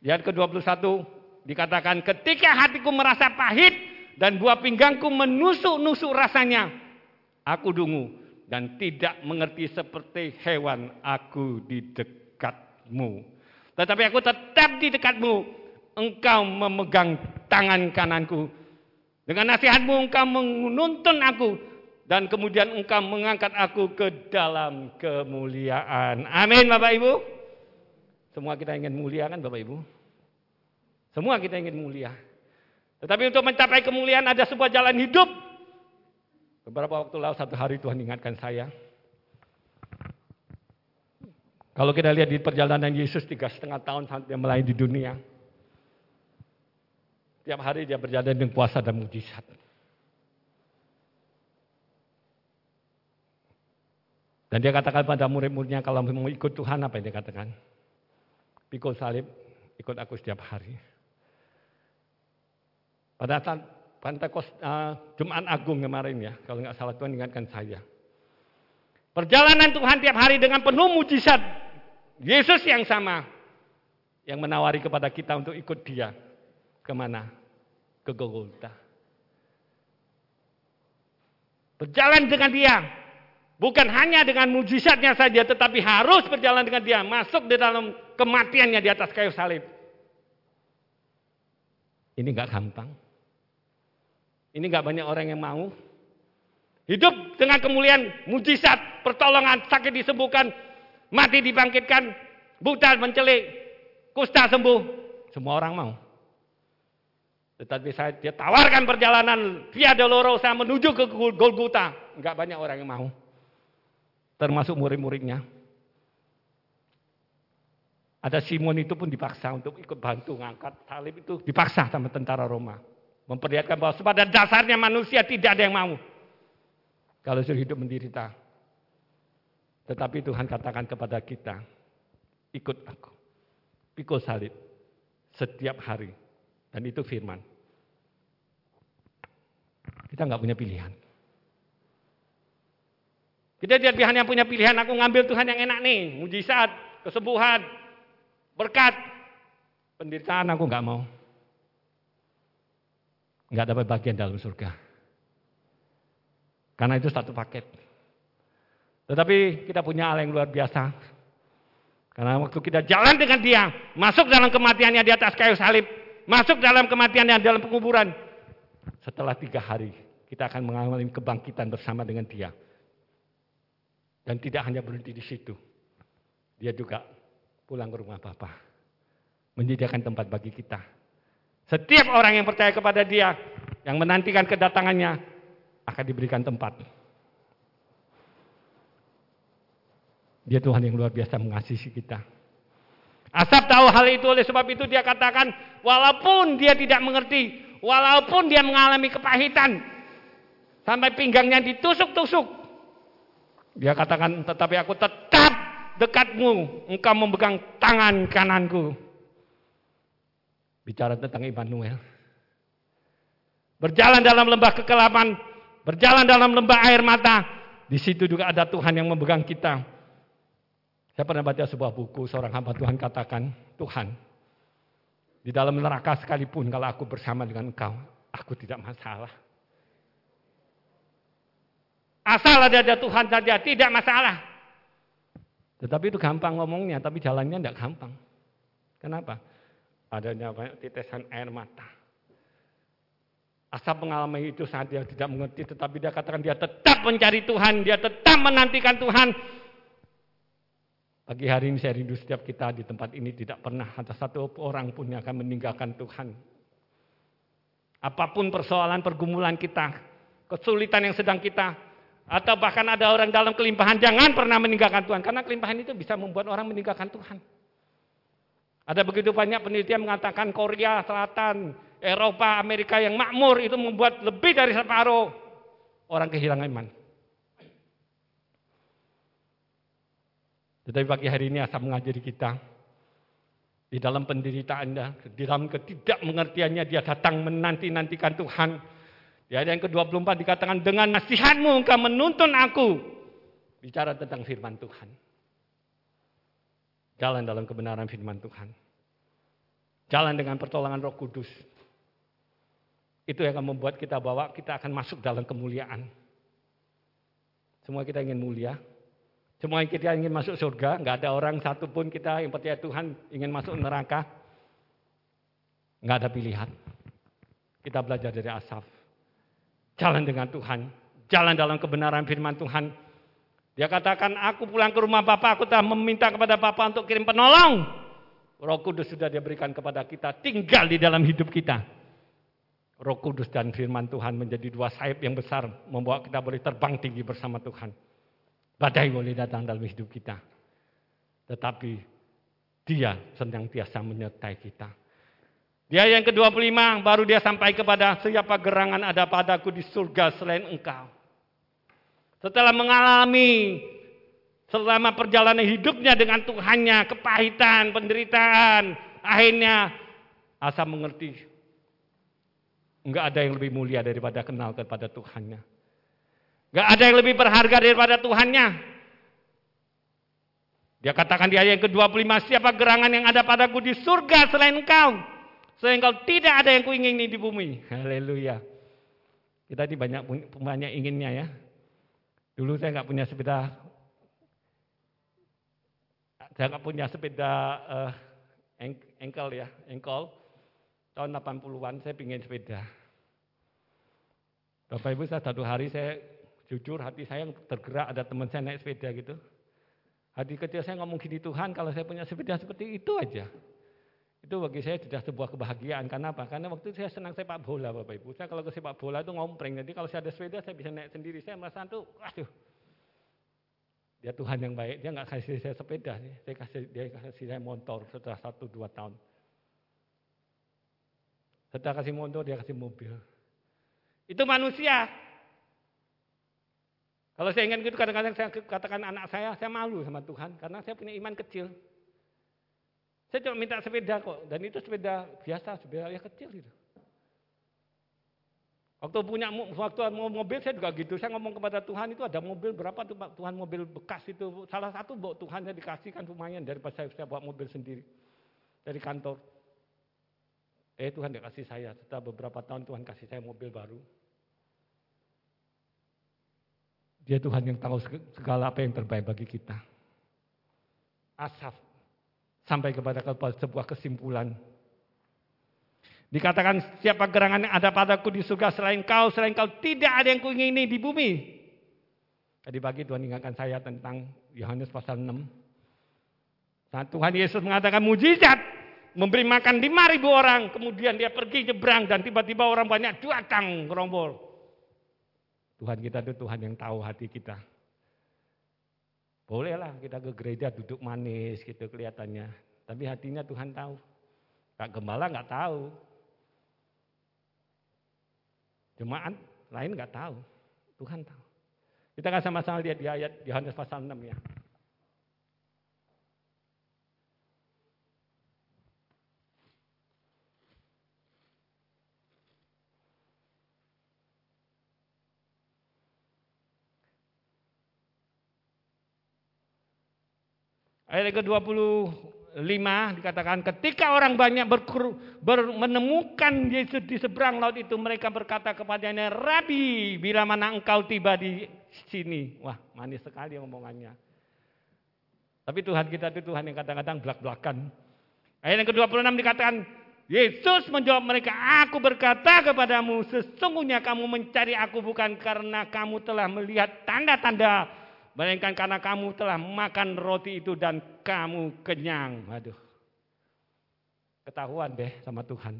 Di ayat ke-21 dikatakan ketika hatiku merasa pahit dan buah pinggangku menusuk-nusuk rasanya, aku dungu dan tidak mengerti seperti hewan aku didek dekatmu. Tetapi aku tetap di dekatmu. Engkau memegang tangan kananku. Dengan nasihatmu engkau menuntun aku. Dan kemudian engkau mengangkat aku ke dalam kemuliaan. Amin Bapak Ibu. Semua kita ingin mulia kan Bapak Ibu? Semua kita ingin mulia. Tetapi untuk mencapai kemuliaan ada sebuah jalan hidup. Beberapa waktu lalu satu hari Tuhan ingatkan saya. Kalau kita lihat di perjalanan Yesus tiga setengah tahun saat dia melayani di dunia. Tiap hari dia berjalan dengan puasa dan mujizat. Dan dia katakan pada murid-muridnya kalau mau ikut Tuhan apa yang dia katakan? Pikul salib, ikut aku setiap hari. Pada saat Pentekos uh, Jumat Agung kemarin ya, kalau nggak salah Tuhan ingatkan saya. Perjalanan Tuhan tiap hari dengan penuh mujizat, Yesus yang sama yang menawari kepada kita untuk ikut dia ke mana? Ke Golgota. Berjalan dengan dia. Bukan hanya dengan mujizatnya saja, tetapi harus berjalan dengan dia. Masuk di dalam kematiannya di atas kayu salib. Ini nggak gampang. Ini nggak banyak orang yang mau. Hidup dengan kemuliaan, mujizat, pertolongan, sakit disembuhkan, mati dibangkitkan, buta mencelik, kusta sembuh. Semua orang mau. Tetapi saya dia tawarkan perjalanan via Dolorosa menuju ke Golgota. Enggak banyak orang yang mau. Termasuk murid-muridnya. Ada Simon itu pun dipaksa untuk ikut bantu ngangkat salib itu dipaksa sama tentara Roma. Memperlihatkan bahwa pada dasarnya manusia tidak ada yang mau. Kalau sudah hidup menderita. Tetapi Tuhan katakan kepada kita, ikut aku. Pikul salib. Setiap hari. Dan itu firman. Kita nggak punya pilihan. Kita tidak hanya punya pilihan, aku ngambil Tuhan yang enak nih. Mujizat, kesembuhan, berkat. Penderitaan aku nggak mau. Nggak dapat bagian dalam surga. Karena itu satu paket. Tetapi kita punya Allah yang luar biasa. Karena waktu kita jalan dengan dia, masuk dalam kematiannya di atas kayu salib, masuk dalam kematiannya dalam penguburan. Setelah tiga hari, kita akan mengalami kebangkitan bersama dengan dia. Dan tidak hanya berhenti di situ. Dia juga pulang ke rumah Bapa. Menyediakan tempat bagi kita. Setiap orang yang percaya kepada dia, yang menantikan kedatangannya, akan diberikan tempat. Dia Tuhan yang luar biasa mengasihi kita. Asap tahu hal itu oleh sebab itu dia katakan walaupun dia tidak mengerti, walaupun dia mengalami kepahitan sampai pinggangnya ditusuk-tusuk. Dia katakan tetapi aku tetap dekatmu, engkau memegang tangan kananku. Bicara tentang Immanuel. Berjalan dalam lembah kekelaman, berjalan dalam lembah air mata. Di situ juga ada Tuhan yang memegang kita. Saya pernah baca sebuah buku, seorang hamba Tuhan katakan, Tuhan, di dalam neraka sekalipun kalau aku bersama dengan engkau, aku tidak masalah. Asal ada, ada Tuhan saja, tidak masalah. Tetapi itu gampang ngomongnya, tapi jalannya tidak gampang. Kenapa? Adanya banyak tetesan air mata. Asal pengalaman itu saat dia tidak mengerti, tetapi dia katakan dia tetap mencari Tuhan, dia tetap menantikan Tuhan, Pagi hari ini saya rindu setiap kita di tempat ini tidak pernah ada satu orang pun yang akan meninggalkan Tuhan. Apa pun persoalan pergumulan kita, kesulitan yang sedang kita, atau bahkan ada orang dalam kelimpahan, jangan pernah meninggalkan Tuhan. Karena kelimpahan itu bisa membuat orang meninggalkan Tuhan. Ada begitu banyak penelitian mengatakan Korea Selatan, Eropa, Amerika yang makmur itu membuat lebih dari separuh orang kehilangan iman. Tetapi pagi hari ini asal mengajari kita. Di dalam penderitaannya, di dalam ketidakmengertiannya dia datang menanti-nantikan Tuhan. Di ayat yang ke-24 dikatakan dengan nasihatmu engkau menuntun aku. Bicara tentang firman Tuhan. Jalan dalam kebenaran firman Tuhan. Jalan dengan pertolongan roh kudus. Itu yang akan membuat kita bawa kita akan masuk dalam kemuliaan. Semua kita ingin mulia, semua kita ingin masuk surga, nggak ada orang satu pun kita yang percaya Tuhan ingin masuk neraka. Nggak ada pilihan. Kita belajar dari Asaf. Jalan dengan Tuhan. Jalan dalam kebenaran firman Tuhan. Dia katakan, aku pulang ke rumah Bapak, aku telah meminta kepada Bapak untuk kirim penolong. Roh Kudus sudah dia berikan kepada kita, tinggal di dalam hidup kita. Roh Kudus dan firman Tuhan menjadi dua sayap yang besar, membawa kita boleh terbang tinggi bersama Tuhan. Badai boleh datang dalam hidup kita. Tetapi dia senantiasa menyertai kita. Dia yang ke-25 baru dia sampai kepada siapa gerangan ada padaku di surga selain engkau. Setelah mengalami selama perjalanan hidupnya dengan Tuhannya, kepahitan, penderitaan, akhirnya Asa mengerti enggak ada yang lebih mulia daripada kenal kepada Tuhannya. Gak ada yang lebih berharga daripada Tuhannya. Dia katakan di ayat yang ke-25, siapa gerangan yang ada padaku di surga selain engkau. Selain engkau tidak ada yang kuingini di bumi. Haleluya. Kita ini banyak banyak inginnya ya. Dulu saya nggak punya sepeda, saya nggak punya sepeda uh, engkel ya, engkol. Tahun 80-an saya pingin sepeda. Bapak Ibu saya satu hari saya Jujur hati saya tergerak ada teman saya naik sepeda gitu. Hati kecil saya ngomong gini Tuhan kalau saya punya sepeda seperti itu aja. Itu bagi saya sudah sebuah kebahagiaan. Karena apa? Karena waktu itu saya senang sepak bola Bapak Ibu. Saya kalau ke sepak bola itu ngompreng. Jadi kalau saya ada sepeda saya bisa naik sendiri. Saya merasa tuh, aduh. Dia Tuhan yang baik. Dia nggak kasih saya sepeda. Saya kasih, dia kasih saya motor setelah satu dua tahun. Setelah kasih motor dia kasih mobil. Itu manusia. Kalau saya ingin gitu kadang-kadang saya katakan anak saya, saya malu sama Tuhan karena saya punya iman kecil. Saya cuma minta sepeda kok, dan itu sepeda biasa, sepeda ya kecil gitu. Waktu punya waktu mau mobil saya juga gitu. Saya ngomong kepada Tuhan itu ada mobil berapa tuh Pak Tuhan mobil bekas itu. Salah satu bawa Tuhan saya dikasihkan lumayan daripada saya, saya bawa mobil sendiri dari kantor. Eh Tuhan tidak kasih saya. Setelah beberapa tahun Tuhan kasih saya mobil baru. Dia Tuhan yang tahu segala apa yang terbaik bagi kita. Asaf sampai kepada sebuah kesimpulan. Dikatakan siapa gerangan yang ada padaku di surga selain kau, selain kau tidak ada yang kuingini di bumi. Tadi pagi Tuhan ingatkan saya tentang Yohanes pasal 6. Saat Tuhan Yesus mengatakan mujizat, memberi makan 5 ribu orang, kemudian dia pergi nyebrang dan tiba-tiba orang banyak datang gerombol. Tuhan kita itu Tuhan yang tahu hati kita. Bolehlah kita ke gereja duduk manis gitu kelihatannya. Tapi hatinya Tuhan tahu. Kak Gembala nggak tahu. Jemaat lain nggak tahu. Tuhan tahu. Kita akan sama-sama lihat di ayat Yohanes pasal 6 ya. Ayat ke-25 dikatakan ketika orang banyak berkur, ber, menemukan Yesus di seberang laut itu mereka berkata kepadanya, "Rabi, bila mana engkau tiba di sini?" Wah, manis sekali omongannya. Tapi Tuhan kita itu Tuhan yang kadang-kadang belak-belakan. Ayat yang ke-26 dikatakan, Yesus menjawab mereka, Aku berkata kepadamu, sesungguhnya kamu mencari aku bukan karena kamu telah melihat tanda-tanda Melainkan karena kamu telah makan roti itu dan kamu kenyang. Waduh. Ketahuan deh sama Tuhan.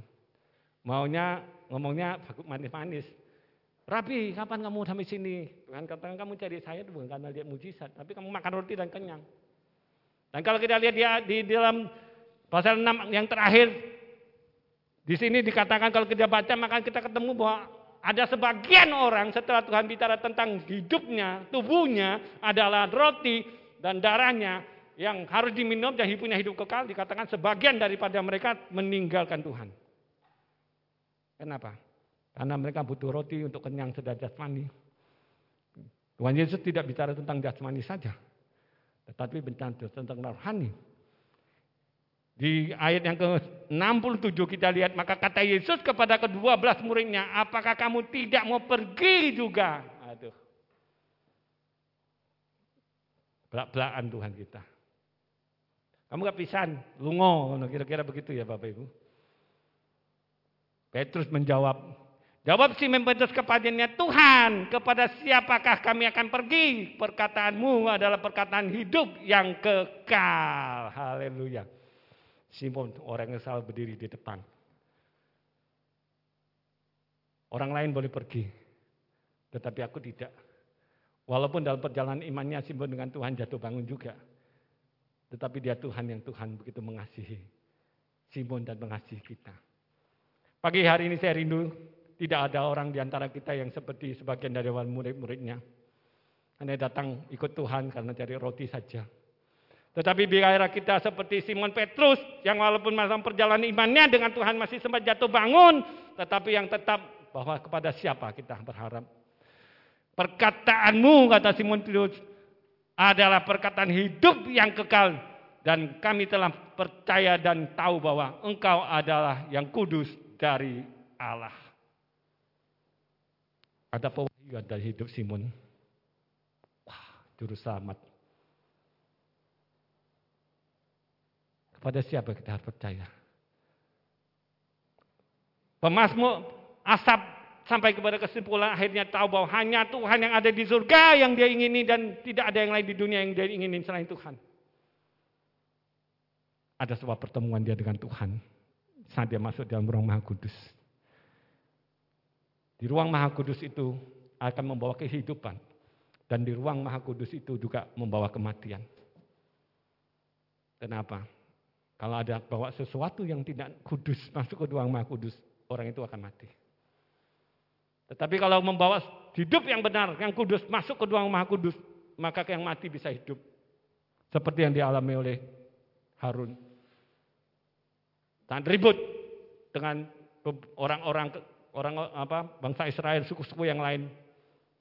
Maunya ngomongnya manis-manis. Rabi, kapan kamu sampai sini? Tuhan katakan kamu cari saya bukan karena lihat mujizat, tapi kamu makan roti dan kenyang. Dan kalau kita lihat dia di dalam pasal 6 yang terakhir, di sini dikatakan kalau kita baca maka kita ketemu bahwa ada sebagian orang setelah Tuhan bicara tentang hidupnya, tubuhnya adalah roti dan darahnya yang harus diminum dan punya hidup kekal dikatakan sebagian daripada mereka meninggalkan Tuhan. Kenapa? Karena mereka butuh roti untuk kenyang sedar jasmani. Tuhan Yesus tidak bicara tentang jasmani saja, tetapi bicara tentang rohani. Di ayat yang ke-67 kita lihat, maka kata Yesus kepada kedua belas muridnya, apakah kamu tidak mau pergi juga? Aduh. Belak-belakan Tuhan kita. Kamu gak pisan, lungo, kira-kira begitu ya Bapak Ibu. Petrus menjawab, jawab Simon Petrus kepadanya, Tuhan, kepada siapakah kami akan pergi? Perkataanmu adalah perkataan hidup yang kekal. Haleluya. Simon orang yang salah berdiri di depan. Orang lain boleh pergi, tetapi aku tidak. Walaupun dalam perjalanan imannya Simon dengan Tuhan jatuh bangun juga. Tetapi dia Tuhan yang Tuhan begitu mengasihi. Simon dan mengasihi kita. Pagi hari ini saya rindu tidak ada orang di antara kita yang seperti sebagian dari murid-muridnya. Hanya datang ikut Tuhan karena cari roti saja. Tetapi biarlah kita seperti Simon Petrus yang walaupun masa perjalanan imannya dengan Tuhan masih sempat jatuh bangun, tetapi yang tetap bahwa kepada siapa kita berharap. Perkataanmu kata Simon Petrus adalah perkataan hidup yang kekal dan kami telah percaya dan tahu bahwa engkau adalah yang kudus dari Allah. Ada pewahyu dari hidup Simon. Wah, juru selamat. Pada siapa kita harus percaya? Pemasmur Asap sampai kepada kesimpulan akhirnya tahu bahwa hanya Tuhan yang ada di surga yang dia ingini dan tidak ada yang lain di dunia yang dia inginin selain Tuhan. Ada sebuah pertemuan dia dengan Tuhan saat dia masuk dalam ruang Maha Kudus. Di ruang Maha Kudus itu akan membawa kehidupan dan di ruang Maha Kudus itu juga membawa kematian. Kenapa? Kalau ada bawa sesuatu yang tidak kudus masuk ke ruang Maha Kudus, orang itu akan mati. Tetapi kalau membawa hidup yang benar, yang kudus masuk ke ruang maha kudus, maka yang mati bisa hidup. Seperti yang dialami oleh Harun. Dan ribut dengan orang-orang orang apa bangsa Israel, suku-suku yang lain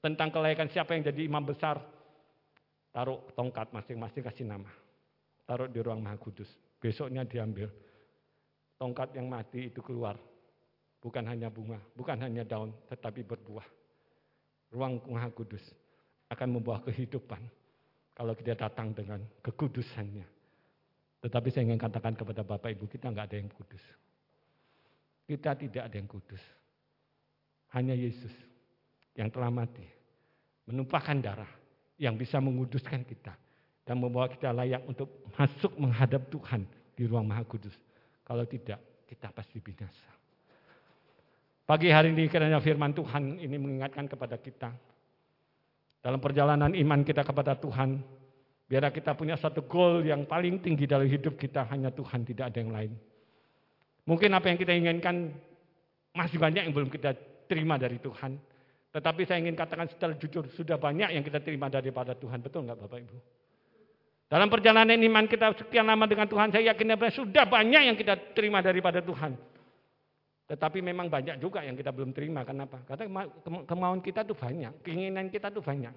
tentang kelayakan siapa yang jadi imam besar. Taruh tongkat masing-masing kasih nama. Taruh di ruang maha kudus. Besoknya diambil. Tongkat yang mati itu keluar Bukan hanya bunga, bukan hanya daun, tetapi berbuah. Ruang Maha Kudus akan membawa kehidupan kalau kita datang dengan kekudusannya. Tetapi saya ingin katakan kepada Bapak Ibu, kita nggak ada yang kudus. Kita tidak ada yang kudus. Hanya Yesus yang telah mati, menumpahkan darah yang bisa menguduskan kita dan membawa kita layak untuk masuk menghadap Tuhan di ruang Maha Kudus. Kalau tidak, kita pasti binasa. Pagi hari ini kiranya firman Tuhan ini mengingatkan kepada kita. Dalam perjalanan iman kita kepada Tuhan, biar kita punya satu goal yang paling tinggi dalam hidup kita, hanya Tuhan, tidak ada yang lain. Mungkin apa yang kita inginkan masih banyak yang belum kita terima dari Tuhan. Tetapi saya ingin katakan secara jujur, sudah banyak yang kita terima daripada Tuhan. Betul nggak Bapak Ibu? Dalam perjalanan iman kita sekian lama dengan Tuhan, saya yakin sudah banyak yang kita terima daripada Tuhan. Tetapi memang banyak juga yang kita belum terima. Kenapa? Karena kemauan kita tuh banyak, keinginan kita tuh banyak.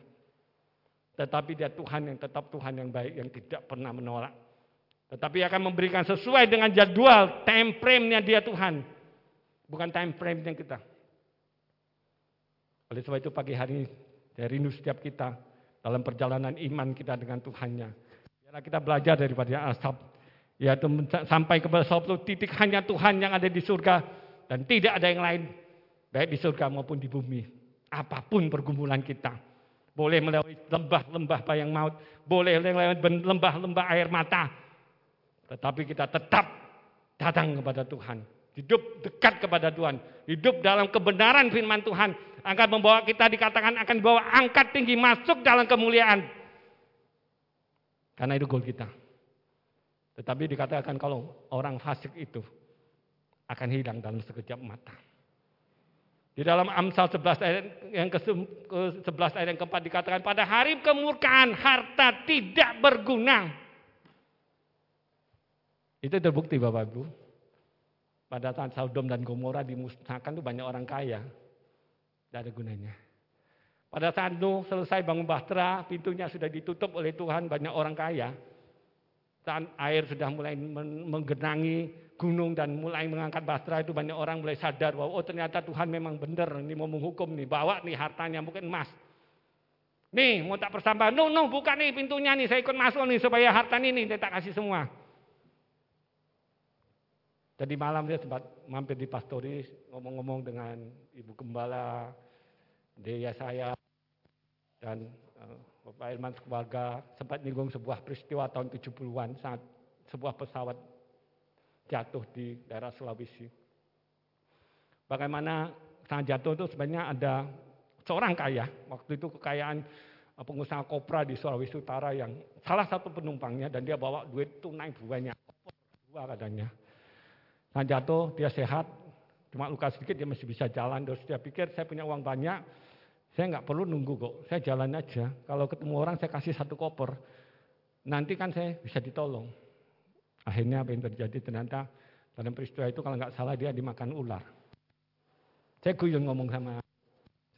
Tetapi dia Tuhan yang tetap Tuhan yang baik, yang tidak pernah menolak. Tetapi akan memberikan sesuai dengan jadwal, time frame-nya dia Tuhan. Bukan time frame-nya kita. Oleh sebab itu pagi hari dari rindu setiap kita dalam perjalanan iman kita dengan Tuhannya. Kita belajar daripada asap. Yaitu sampai kepada suatu titik hanya Tuhan yang ada di surga dan tidak ada yang lain baik di surga maupun di bumi. Apa pun pergumulan kita. Boleh melewati lembah-lembah bayang maut, boleh melewati lembah-lembah air mata. Tetapi kita tetap datang kepada Tuhan. Hidup dekat kepada Tuhan. Hidup dalam kebenaran firman Tuhan. Akan membawa kita dikatakan akan bawa angkat tinggi masuk dalam kemuliaan. Karena itu goal kita. Tetapi dikatakan kalau orang fasik itu akan hilang dalam sekejap mata. Di dalam Amsal 11 ayat yang ke-11 ayat yang keempat dikatakan pada hari kemurkaan harta tidak berguna. Itu terbukti Bapak Ibu. Pada saat Sodom dan Gomora dimusnahkan itu banyak orang kaya. Tidak ada gunanya. Pada saat Nuh selesai bangun bahtera, pintunya sudah ditutup oleh Tuhan, banyak orang kaya. Saat air sudah mulai menggenangi, gunung dan mulai mengangkat Basra itu banyak orang mulai sadar bahwa oh ternyata Tuhan memang benar ini mau menghukum nih bawa nih hartanya mungkin emas. Nih mau tak persampahan no no buka nih pintunya nih saya ikut masuk nih supaya harta ini nih tak kasih semua. Jadi malam dia sempat mampir di pastori ngomong-ngomong dengan ibu gembala Dea saya dan uh, Bapak Irman keluarga sempat nyinggung sebuah peristiwa tahun 70-an saat sebuah pesawat jatuh di daerah Sulawesi. Bagaimana saat jatuh itu sebenarnya ada seorang kaya, waktu itu kekayaan eh, pengusaha kopra di Sulawesi Utara yang salah satu penumpangnya dan dia bawa duit tunai banyak, dua katanya. Nah jatuh, dia sehat, cuma luka sedikit dia masih bisa jalan. Terus dia pikir saya punya uang banyak, saya nggak perlu nunggu kok, saya jalan aja. Kalau ketemu orang saya kasih satu koper, nanti kan saya bisa ditolong. Akhirnya apa yang terjadi ternyata dalam peristiwa itu kalau nggak salah dia dimakan ular. Saya guyon ngomong sama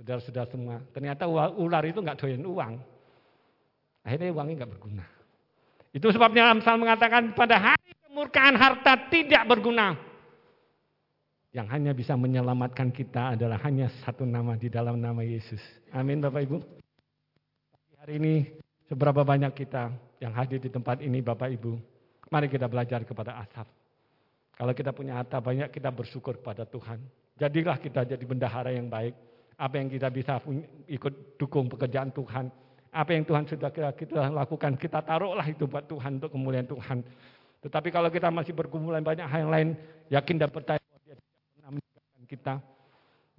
saudara-saudara semua. Ternyata ular itu nggak doyan uang. Akhirnya uangnya nggak berguna. Itu sebabnya Amsal mengatakan pada hari kemurkaan harta tidak berguna. Yang hanya bisa menyelamatkan kita adalah hanya satu nama di dalam nama Yesus. Amin Bapak Ibu. Hari ini seberapa banyak kita yang hadir di tempat ini Bapak Ibu Mari kita belajar kepada asap. Kalau kita punya harta banyak, kita bersyukur kepada Tuhan. Jadilah kita jadi bendahara yang baik. Apa yang kita bisa ikut dukung pekerjaan Tuhan. Apa yang Tuhan sudah kita, kita lakukan, kita taruhlah itu buat Tuhan, untuk kemuliaan Tuhan. Tetapi kalau kita masih bergumulan banyak hal yang lain, yakin dan percaya bahwa dia tidak pernah meninggalkan kita.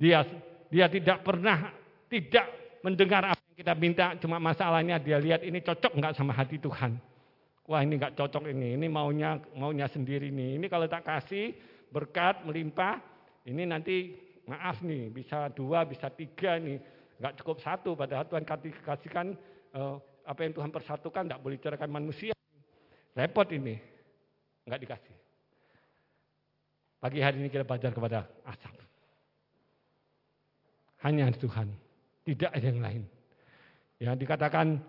Dia dia tidak pernah tidak mendengar apa yang kita minta, cuma masalahnya dia lihat ini cocok nggak sama hati Tuhan. Wah ini nggak cocok ini, ini maunya maunya sendiri nih. Ini kalau tak kasih berkat melimpah, ini nanti maaf nih bisa dua, bisa tiga nih, nggak cukup satu. Padahal Tuhan kasihkan uh, apa yang Tuhan persatukan, nggak boleh ceraikan manusia. Repot ini, nggak dikasih. Pagi hari ini kita belajar kepada asap. Hanya Tuhan, tidak ada yang lain. Ya dikatakan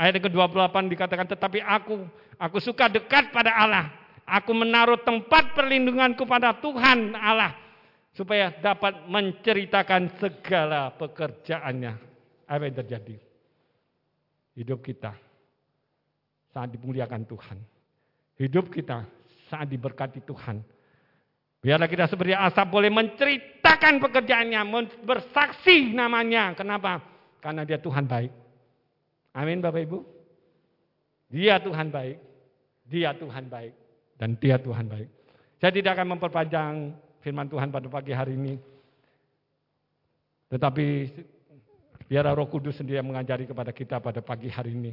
Ayat ke-28 dikatakan, tetapi aku, aku suka dekat pada Allah. Aku menaruh tempat perlindunganku pada Tuhan Allah. Supaya dapat menceritakan segala pekerjaannya. Apa yang terjadi? Hidup kita saat dimuliakan Tuhan. Hidup kita saat diberkati Tuhan. Biarlah kita seperti asap boleh menceritakan pekerjaannya, bersaksi namanya. Kenapa? Karena dia Tuhan baik. Amin Bapak Ibu. Dia Tuhan baik. Dia Tuhan baik. Dan dia Tuhan baik. Saya tidak akan memperpanjang firman Tuhan pada pagi hari ini. Tetapi biar roh kudus sendiri yang mengajari kepada kita pada pagi hari ini.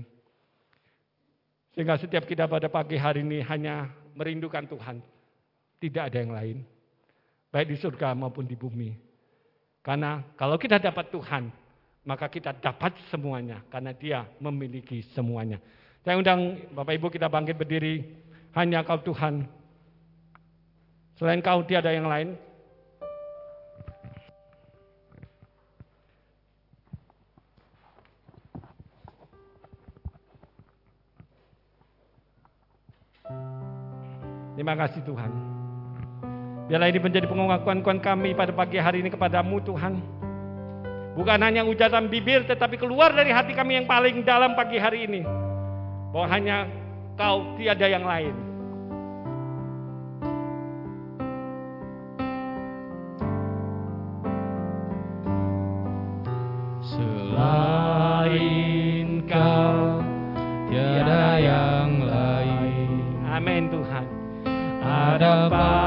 Sehingga setiap kita pada pagi hari ini hanya merindukan Tuhan. Tidak ada yang lain. Baik di surga maupun di bumi. Karena kalau kita dapat Tuhan, maka kita dapat semuanya karena dia memiliki semuanya. Saya undang Bapak Ibu kita bangkit berdiri, hanya kau Tuhan. Selain kau tiada yang lain. Terima kasih Tuhan. Biarlah ini menjadi pengakuan kami pada pagi hari ini kepadamu Tuhan. Bukan hanya ucapan bibir tetapi keluar dari hati kami yang paling dalam pagi hari ini. Bahwa hanya kau tiada yang lain. Ada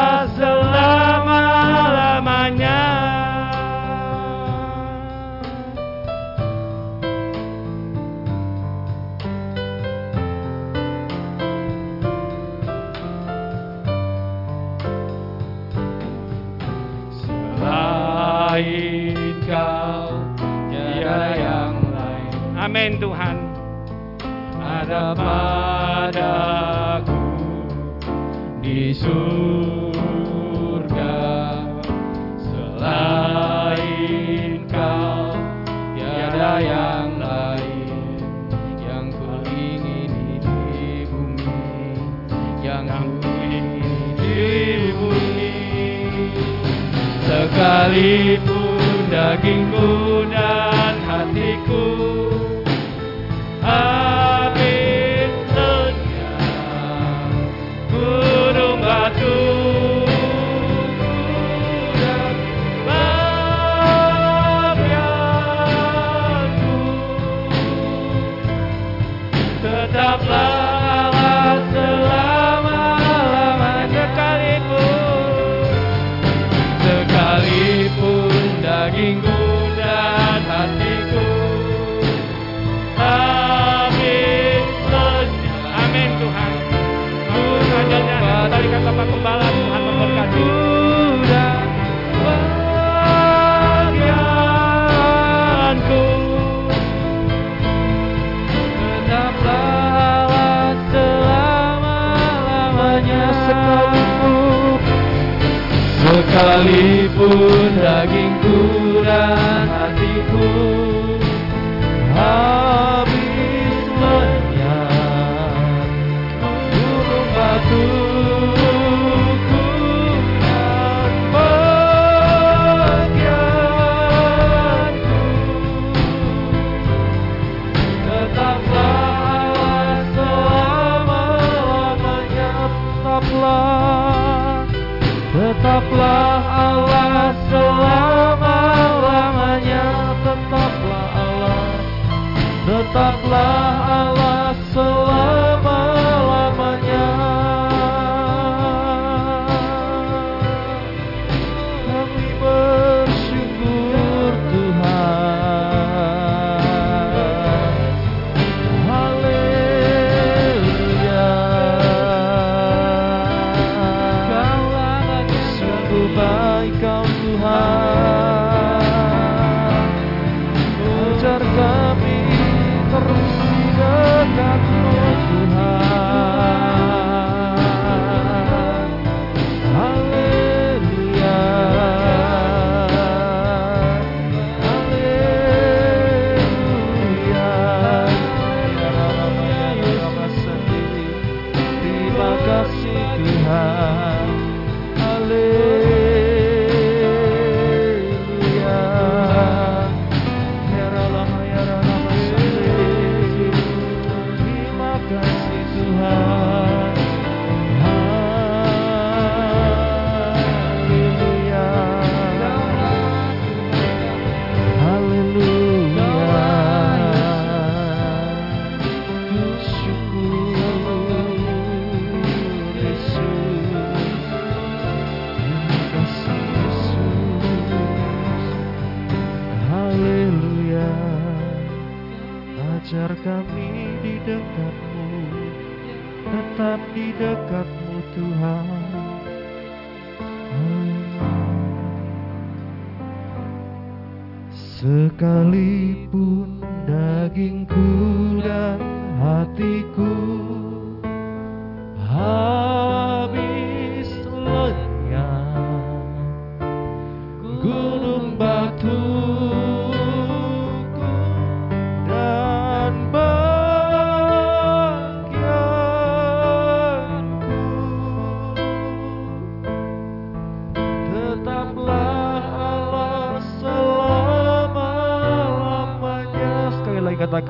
Sekalipun dagingku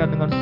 lagi katakan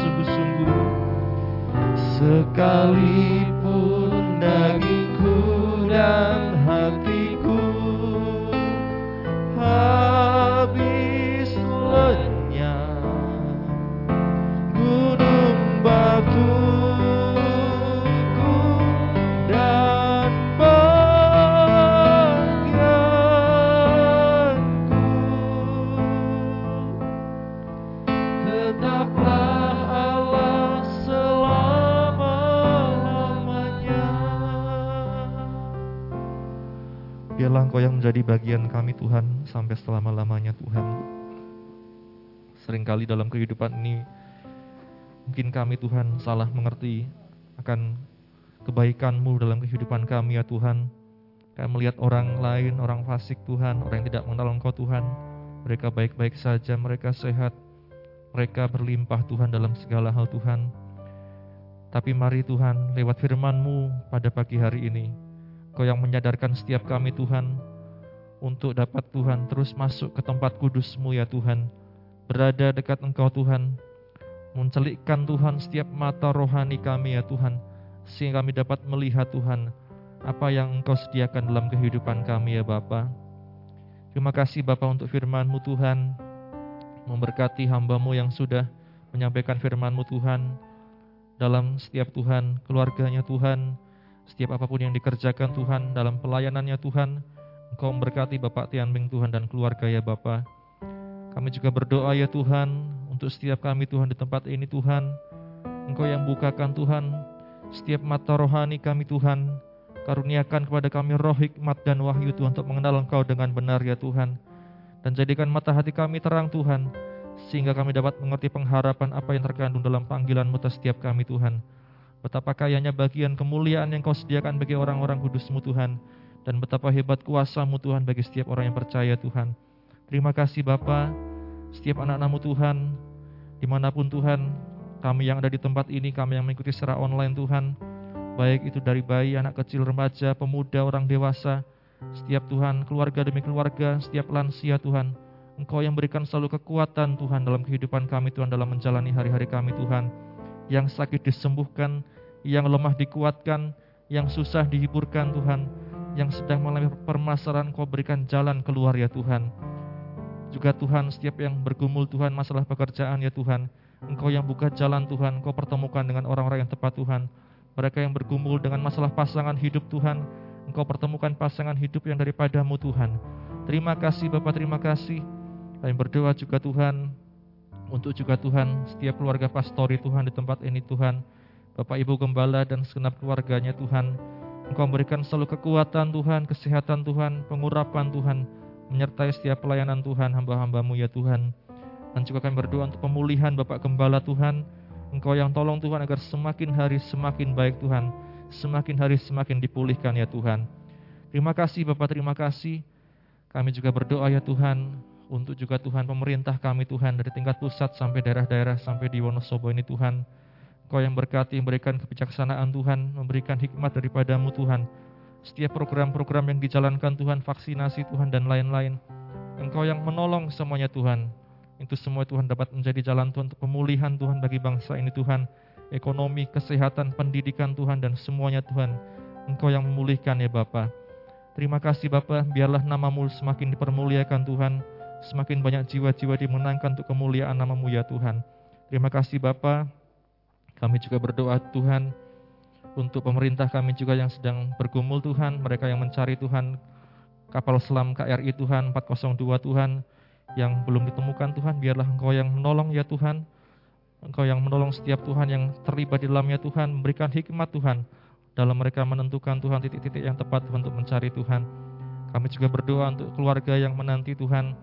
menjadi bagian kami Tuhan sampai selama-lamanya Tuhan. Seringkali dalam kehidupan ini mungkin kami Tuhan salah mengerti akan kebaikan-Mu dalam kehidupan kami ya Tuhan. Kami melihat orang lain, orang fasik Tuhan, orang yang tidak mengenal Engkau Tuhan. Mereka baik-baik saja, mereka sehat, mereka berlimpah Tuhan dalam segala hal Tuhan. Tapi mari Tuhan, lewat firman-Mu pada pagi hari ini, Kau yang menyadarkan setiap kami Tuhan, untuk dapat Tuhan terus masuk ke tempat kudus-Mu ya Tuhan, berada dekat Engkau Tuhan, mencelikkan Tuhan setiap mata rohani kami ya Tuhan, sehingga kami dapat melihat Tuhan, apa yang Engkau sediakan dalam kehidupan kami ya Bapa. Terima kasih Bapa untuk firman-Mu Tuhan, memberkati hamba-Mu yang sudah menyampaikan firman-Mu Tuhan, dalam setiap Tuhan, keluarganya Tuhan, setiap apa pun yang dikerjakan Tuhan, dalam pelayanannya Tuhan, Engkau memberkati Bapak Tianming Tuhan dan keluarga ya Bapa. Kami juga berdoa ya Tuhan, untuk setiap kami Tuhan di tempat ini Tuhan, Engkau yang bukakan Tuhan, setiap mata rohani kami Tuhan, Karuniakan kepada kami roh hikmat dan wahyu Tuhan untuk mengenal Engkau dengan benar ya Tuhan. Dan jadikan mata hati kami terang Tuhan, sehingga kami dapat mengerti pengharapan apa yang terkandung dalam panggilan-Mu setiap kami Tuhan. Betapa kayanya bagian kemuliaan yang Kau sediakan bagi orang-orang kudus-Mu Tuhan, dan betapa hebat kuasa-Mu Tuhan bagi setiap orang yang percaya Tuhan. Terima kasih Bapa, setiap anak-anak-Mu Tuhan, di mana pun Tuhan, kami yang ada di tempat ini, kami yang mengikuti secara online Tuhan, baik itu dari bayi, anak kecil, remaja, pemuda, orang dewasa, setiap Tuhan, keluarga demi keluarga, setiap lansia Tuhan, Engkau yang berikan selalu kekuatan Tuhan dalam kehidupan kami Tuhan, dalam menjalani hari-hari kami Tuhan, yang sakit disembuhkan, yang lemah dikuatkan, yang susah dihiburkan Tuhan, yang sedang mengalami permasalahan Engkau berikan jalan keluar ya Tuhan. Juga Tuhan, setiap yang bergumul Tuhan masalah pekerjaan ya Tuhan, Engkau yang buka jalan Tuhan, Engkau pertemukan dengan orang-orang yang tepat Tuhan. Mereka yang bergumul dengan masalah pasangan hidup Tuhan, Engkau pertemukan pasangan hidup yang daripadamu Tuhan. Terima kasih Bapak, terima kasih. Kami berdoa juga Tuhan, untuk juga Tuhan, setiap keluarga pastori Tuhan di tempat ini Tuhan. Bapak Ibu Gembala dan segenap keluarganya Tuhan. Engkau memberikan selalu kekuatan Tuhan, kesehatan Tuhan, pengurapan Tuhan, menyertai setiap pelayanan Tuhan, hamba-hambamu ya Tuhan. Dan juga kami berdoa untuk pemulihan Bapak Gembala Tuhan. Engkau yang tolong Tuhan agar semakin hari semakin baik Tuhan. Semakin hari semakin dipulihkan ya Tuhan. Terima kasih Bapak, terima kasih. Kami juga berdoa ya Tuhan untuk juga Tuhan pemerintah kami Tuhan dari tingkat pusat sampai daerah-daerah sampai di Wonosobo ini Tuhan. Kau yang berkati, memberikan kebijaksanaan Tuhan, memberikan hikmat daripadamu Tuhan. Setiap program-program yang dijalankan Tuhan, vaksinasi Tuhan dan lain-lain. Engkau yang menolong semuanya Tuhan. Itu semua Tuhan dapat menjadi jalan Tuhan untuk pemulihan Tuhan bagi bangsa ini Tuhan. Ekonomi, kesehatan, pendidikan Tuhan dan semuanya Tuhan. Engkau yang memulihkan ya Bapa. Terima kasih Bapa, biarlah namamu semakin dipermuliakan Tuhan. Semakin banyak jiwa-jiwa dimenangkan untuk kemuliaan namamu ya Tuhan. Terima kasih Bapa. Kami juga berdoa Tuhan untuk pemerintah kami juga yang sedang bergumul Tuhan, mereka yang mencari Tuhan kapal selam KRI Tuhan 402 Tuhan yang belum ditemukan Tuhan, biarlah Engkau yang menolong ya Tuhan. Engkau yang menolong setiap Tuhan yang terlibat di dalamnya Tuhan, memberikan hikmat Tuhan dalam mereka menentukan Tuhan titik-titik yang tepat untuk mencari Tuhan. Kami juga berdoa untuk keluarga yang menanti Tuhan.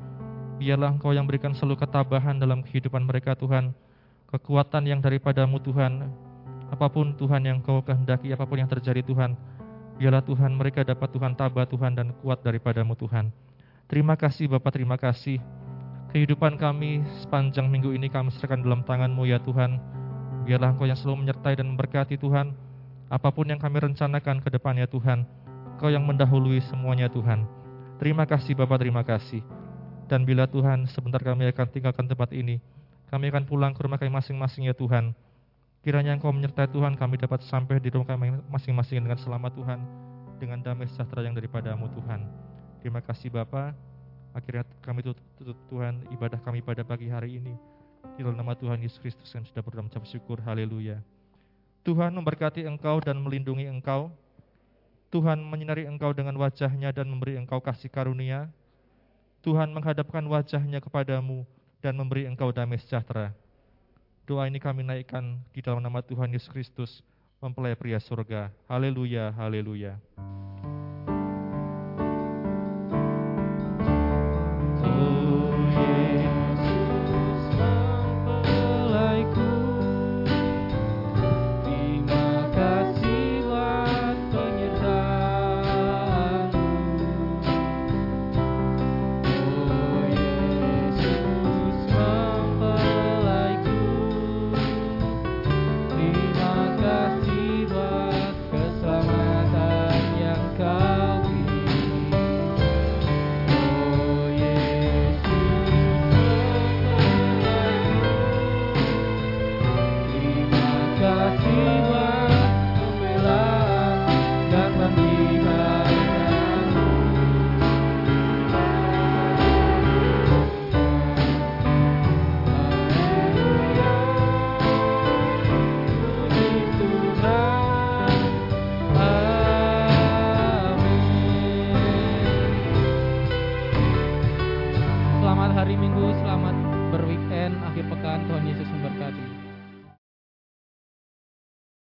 Biarlah Engkau yang berikan selalu ketabahan dalam kehidupan mereka Tuhan. Kekuatan yang daripadamu Tuhan. Apa pun Tuhan yang Kau kehendaki, apa pun yang terjadi Tuhan. Biarlah Tuhan mereka dapat Tuhan tabah Tuhan dan kuat daripadamu Tuhan. Terima kasih Bapak, terima kasih. Kehidupan kami sepanjang minggu ini kami serahkan dalam tangan-Mu ya Tuhan. Biarlah Engkau yang selalu menyertai dan memberkati Tuhan. Apa pun yang kami rencanakan ke depannya Tuhan. Engkau yang mendahului semuanya Tuhan. Terima kasih Bapak, terima kasih. Dan bila Tuhan sebentar kami akan tinggalkan tempat ini, kami akan pulang ke rumah kami masing-masing ya Tuhan. Kiranya Engkau menyertai Tuhan, kami dapat sampai di rumah kami masing-masing dengan selamat Tuhan, dengan damai sejahtera yang daripadamu Tuhan. Terima kasih Bapa. Akhirnya kami tutup, Tuhan ibadah kami pada pagi hari ini. Di dalam nama Tuhan Yesus Kristus kami sudah berdoa mengucap syukur. Haleluya. Tuhan memberkati engkau dan melindungi engkau. Tuhan menyinari engkau dengan wajahnya dan memberi engkau kasih karunia. Tuhan menghadapkan wajahnya kepadamu dan memberi engkau damai sejahtera. Doa ini kami naikkan di dalam nama Tuhan Yesus Kristus, mempelai pria surga. Haleluya, haleluya.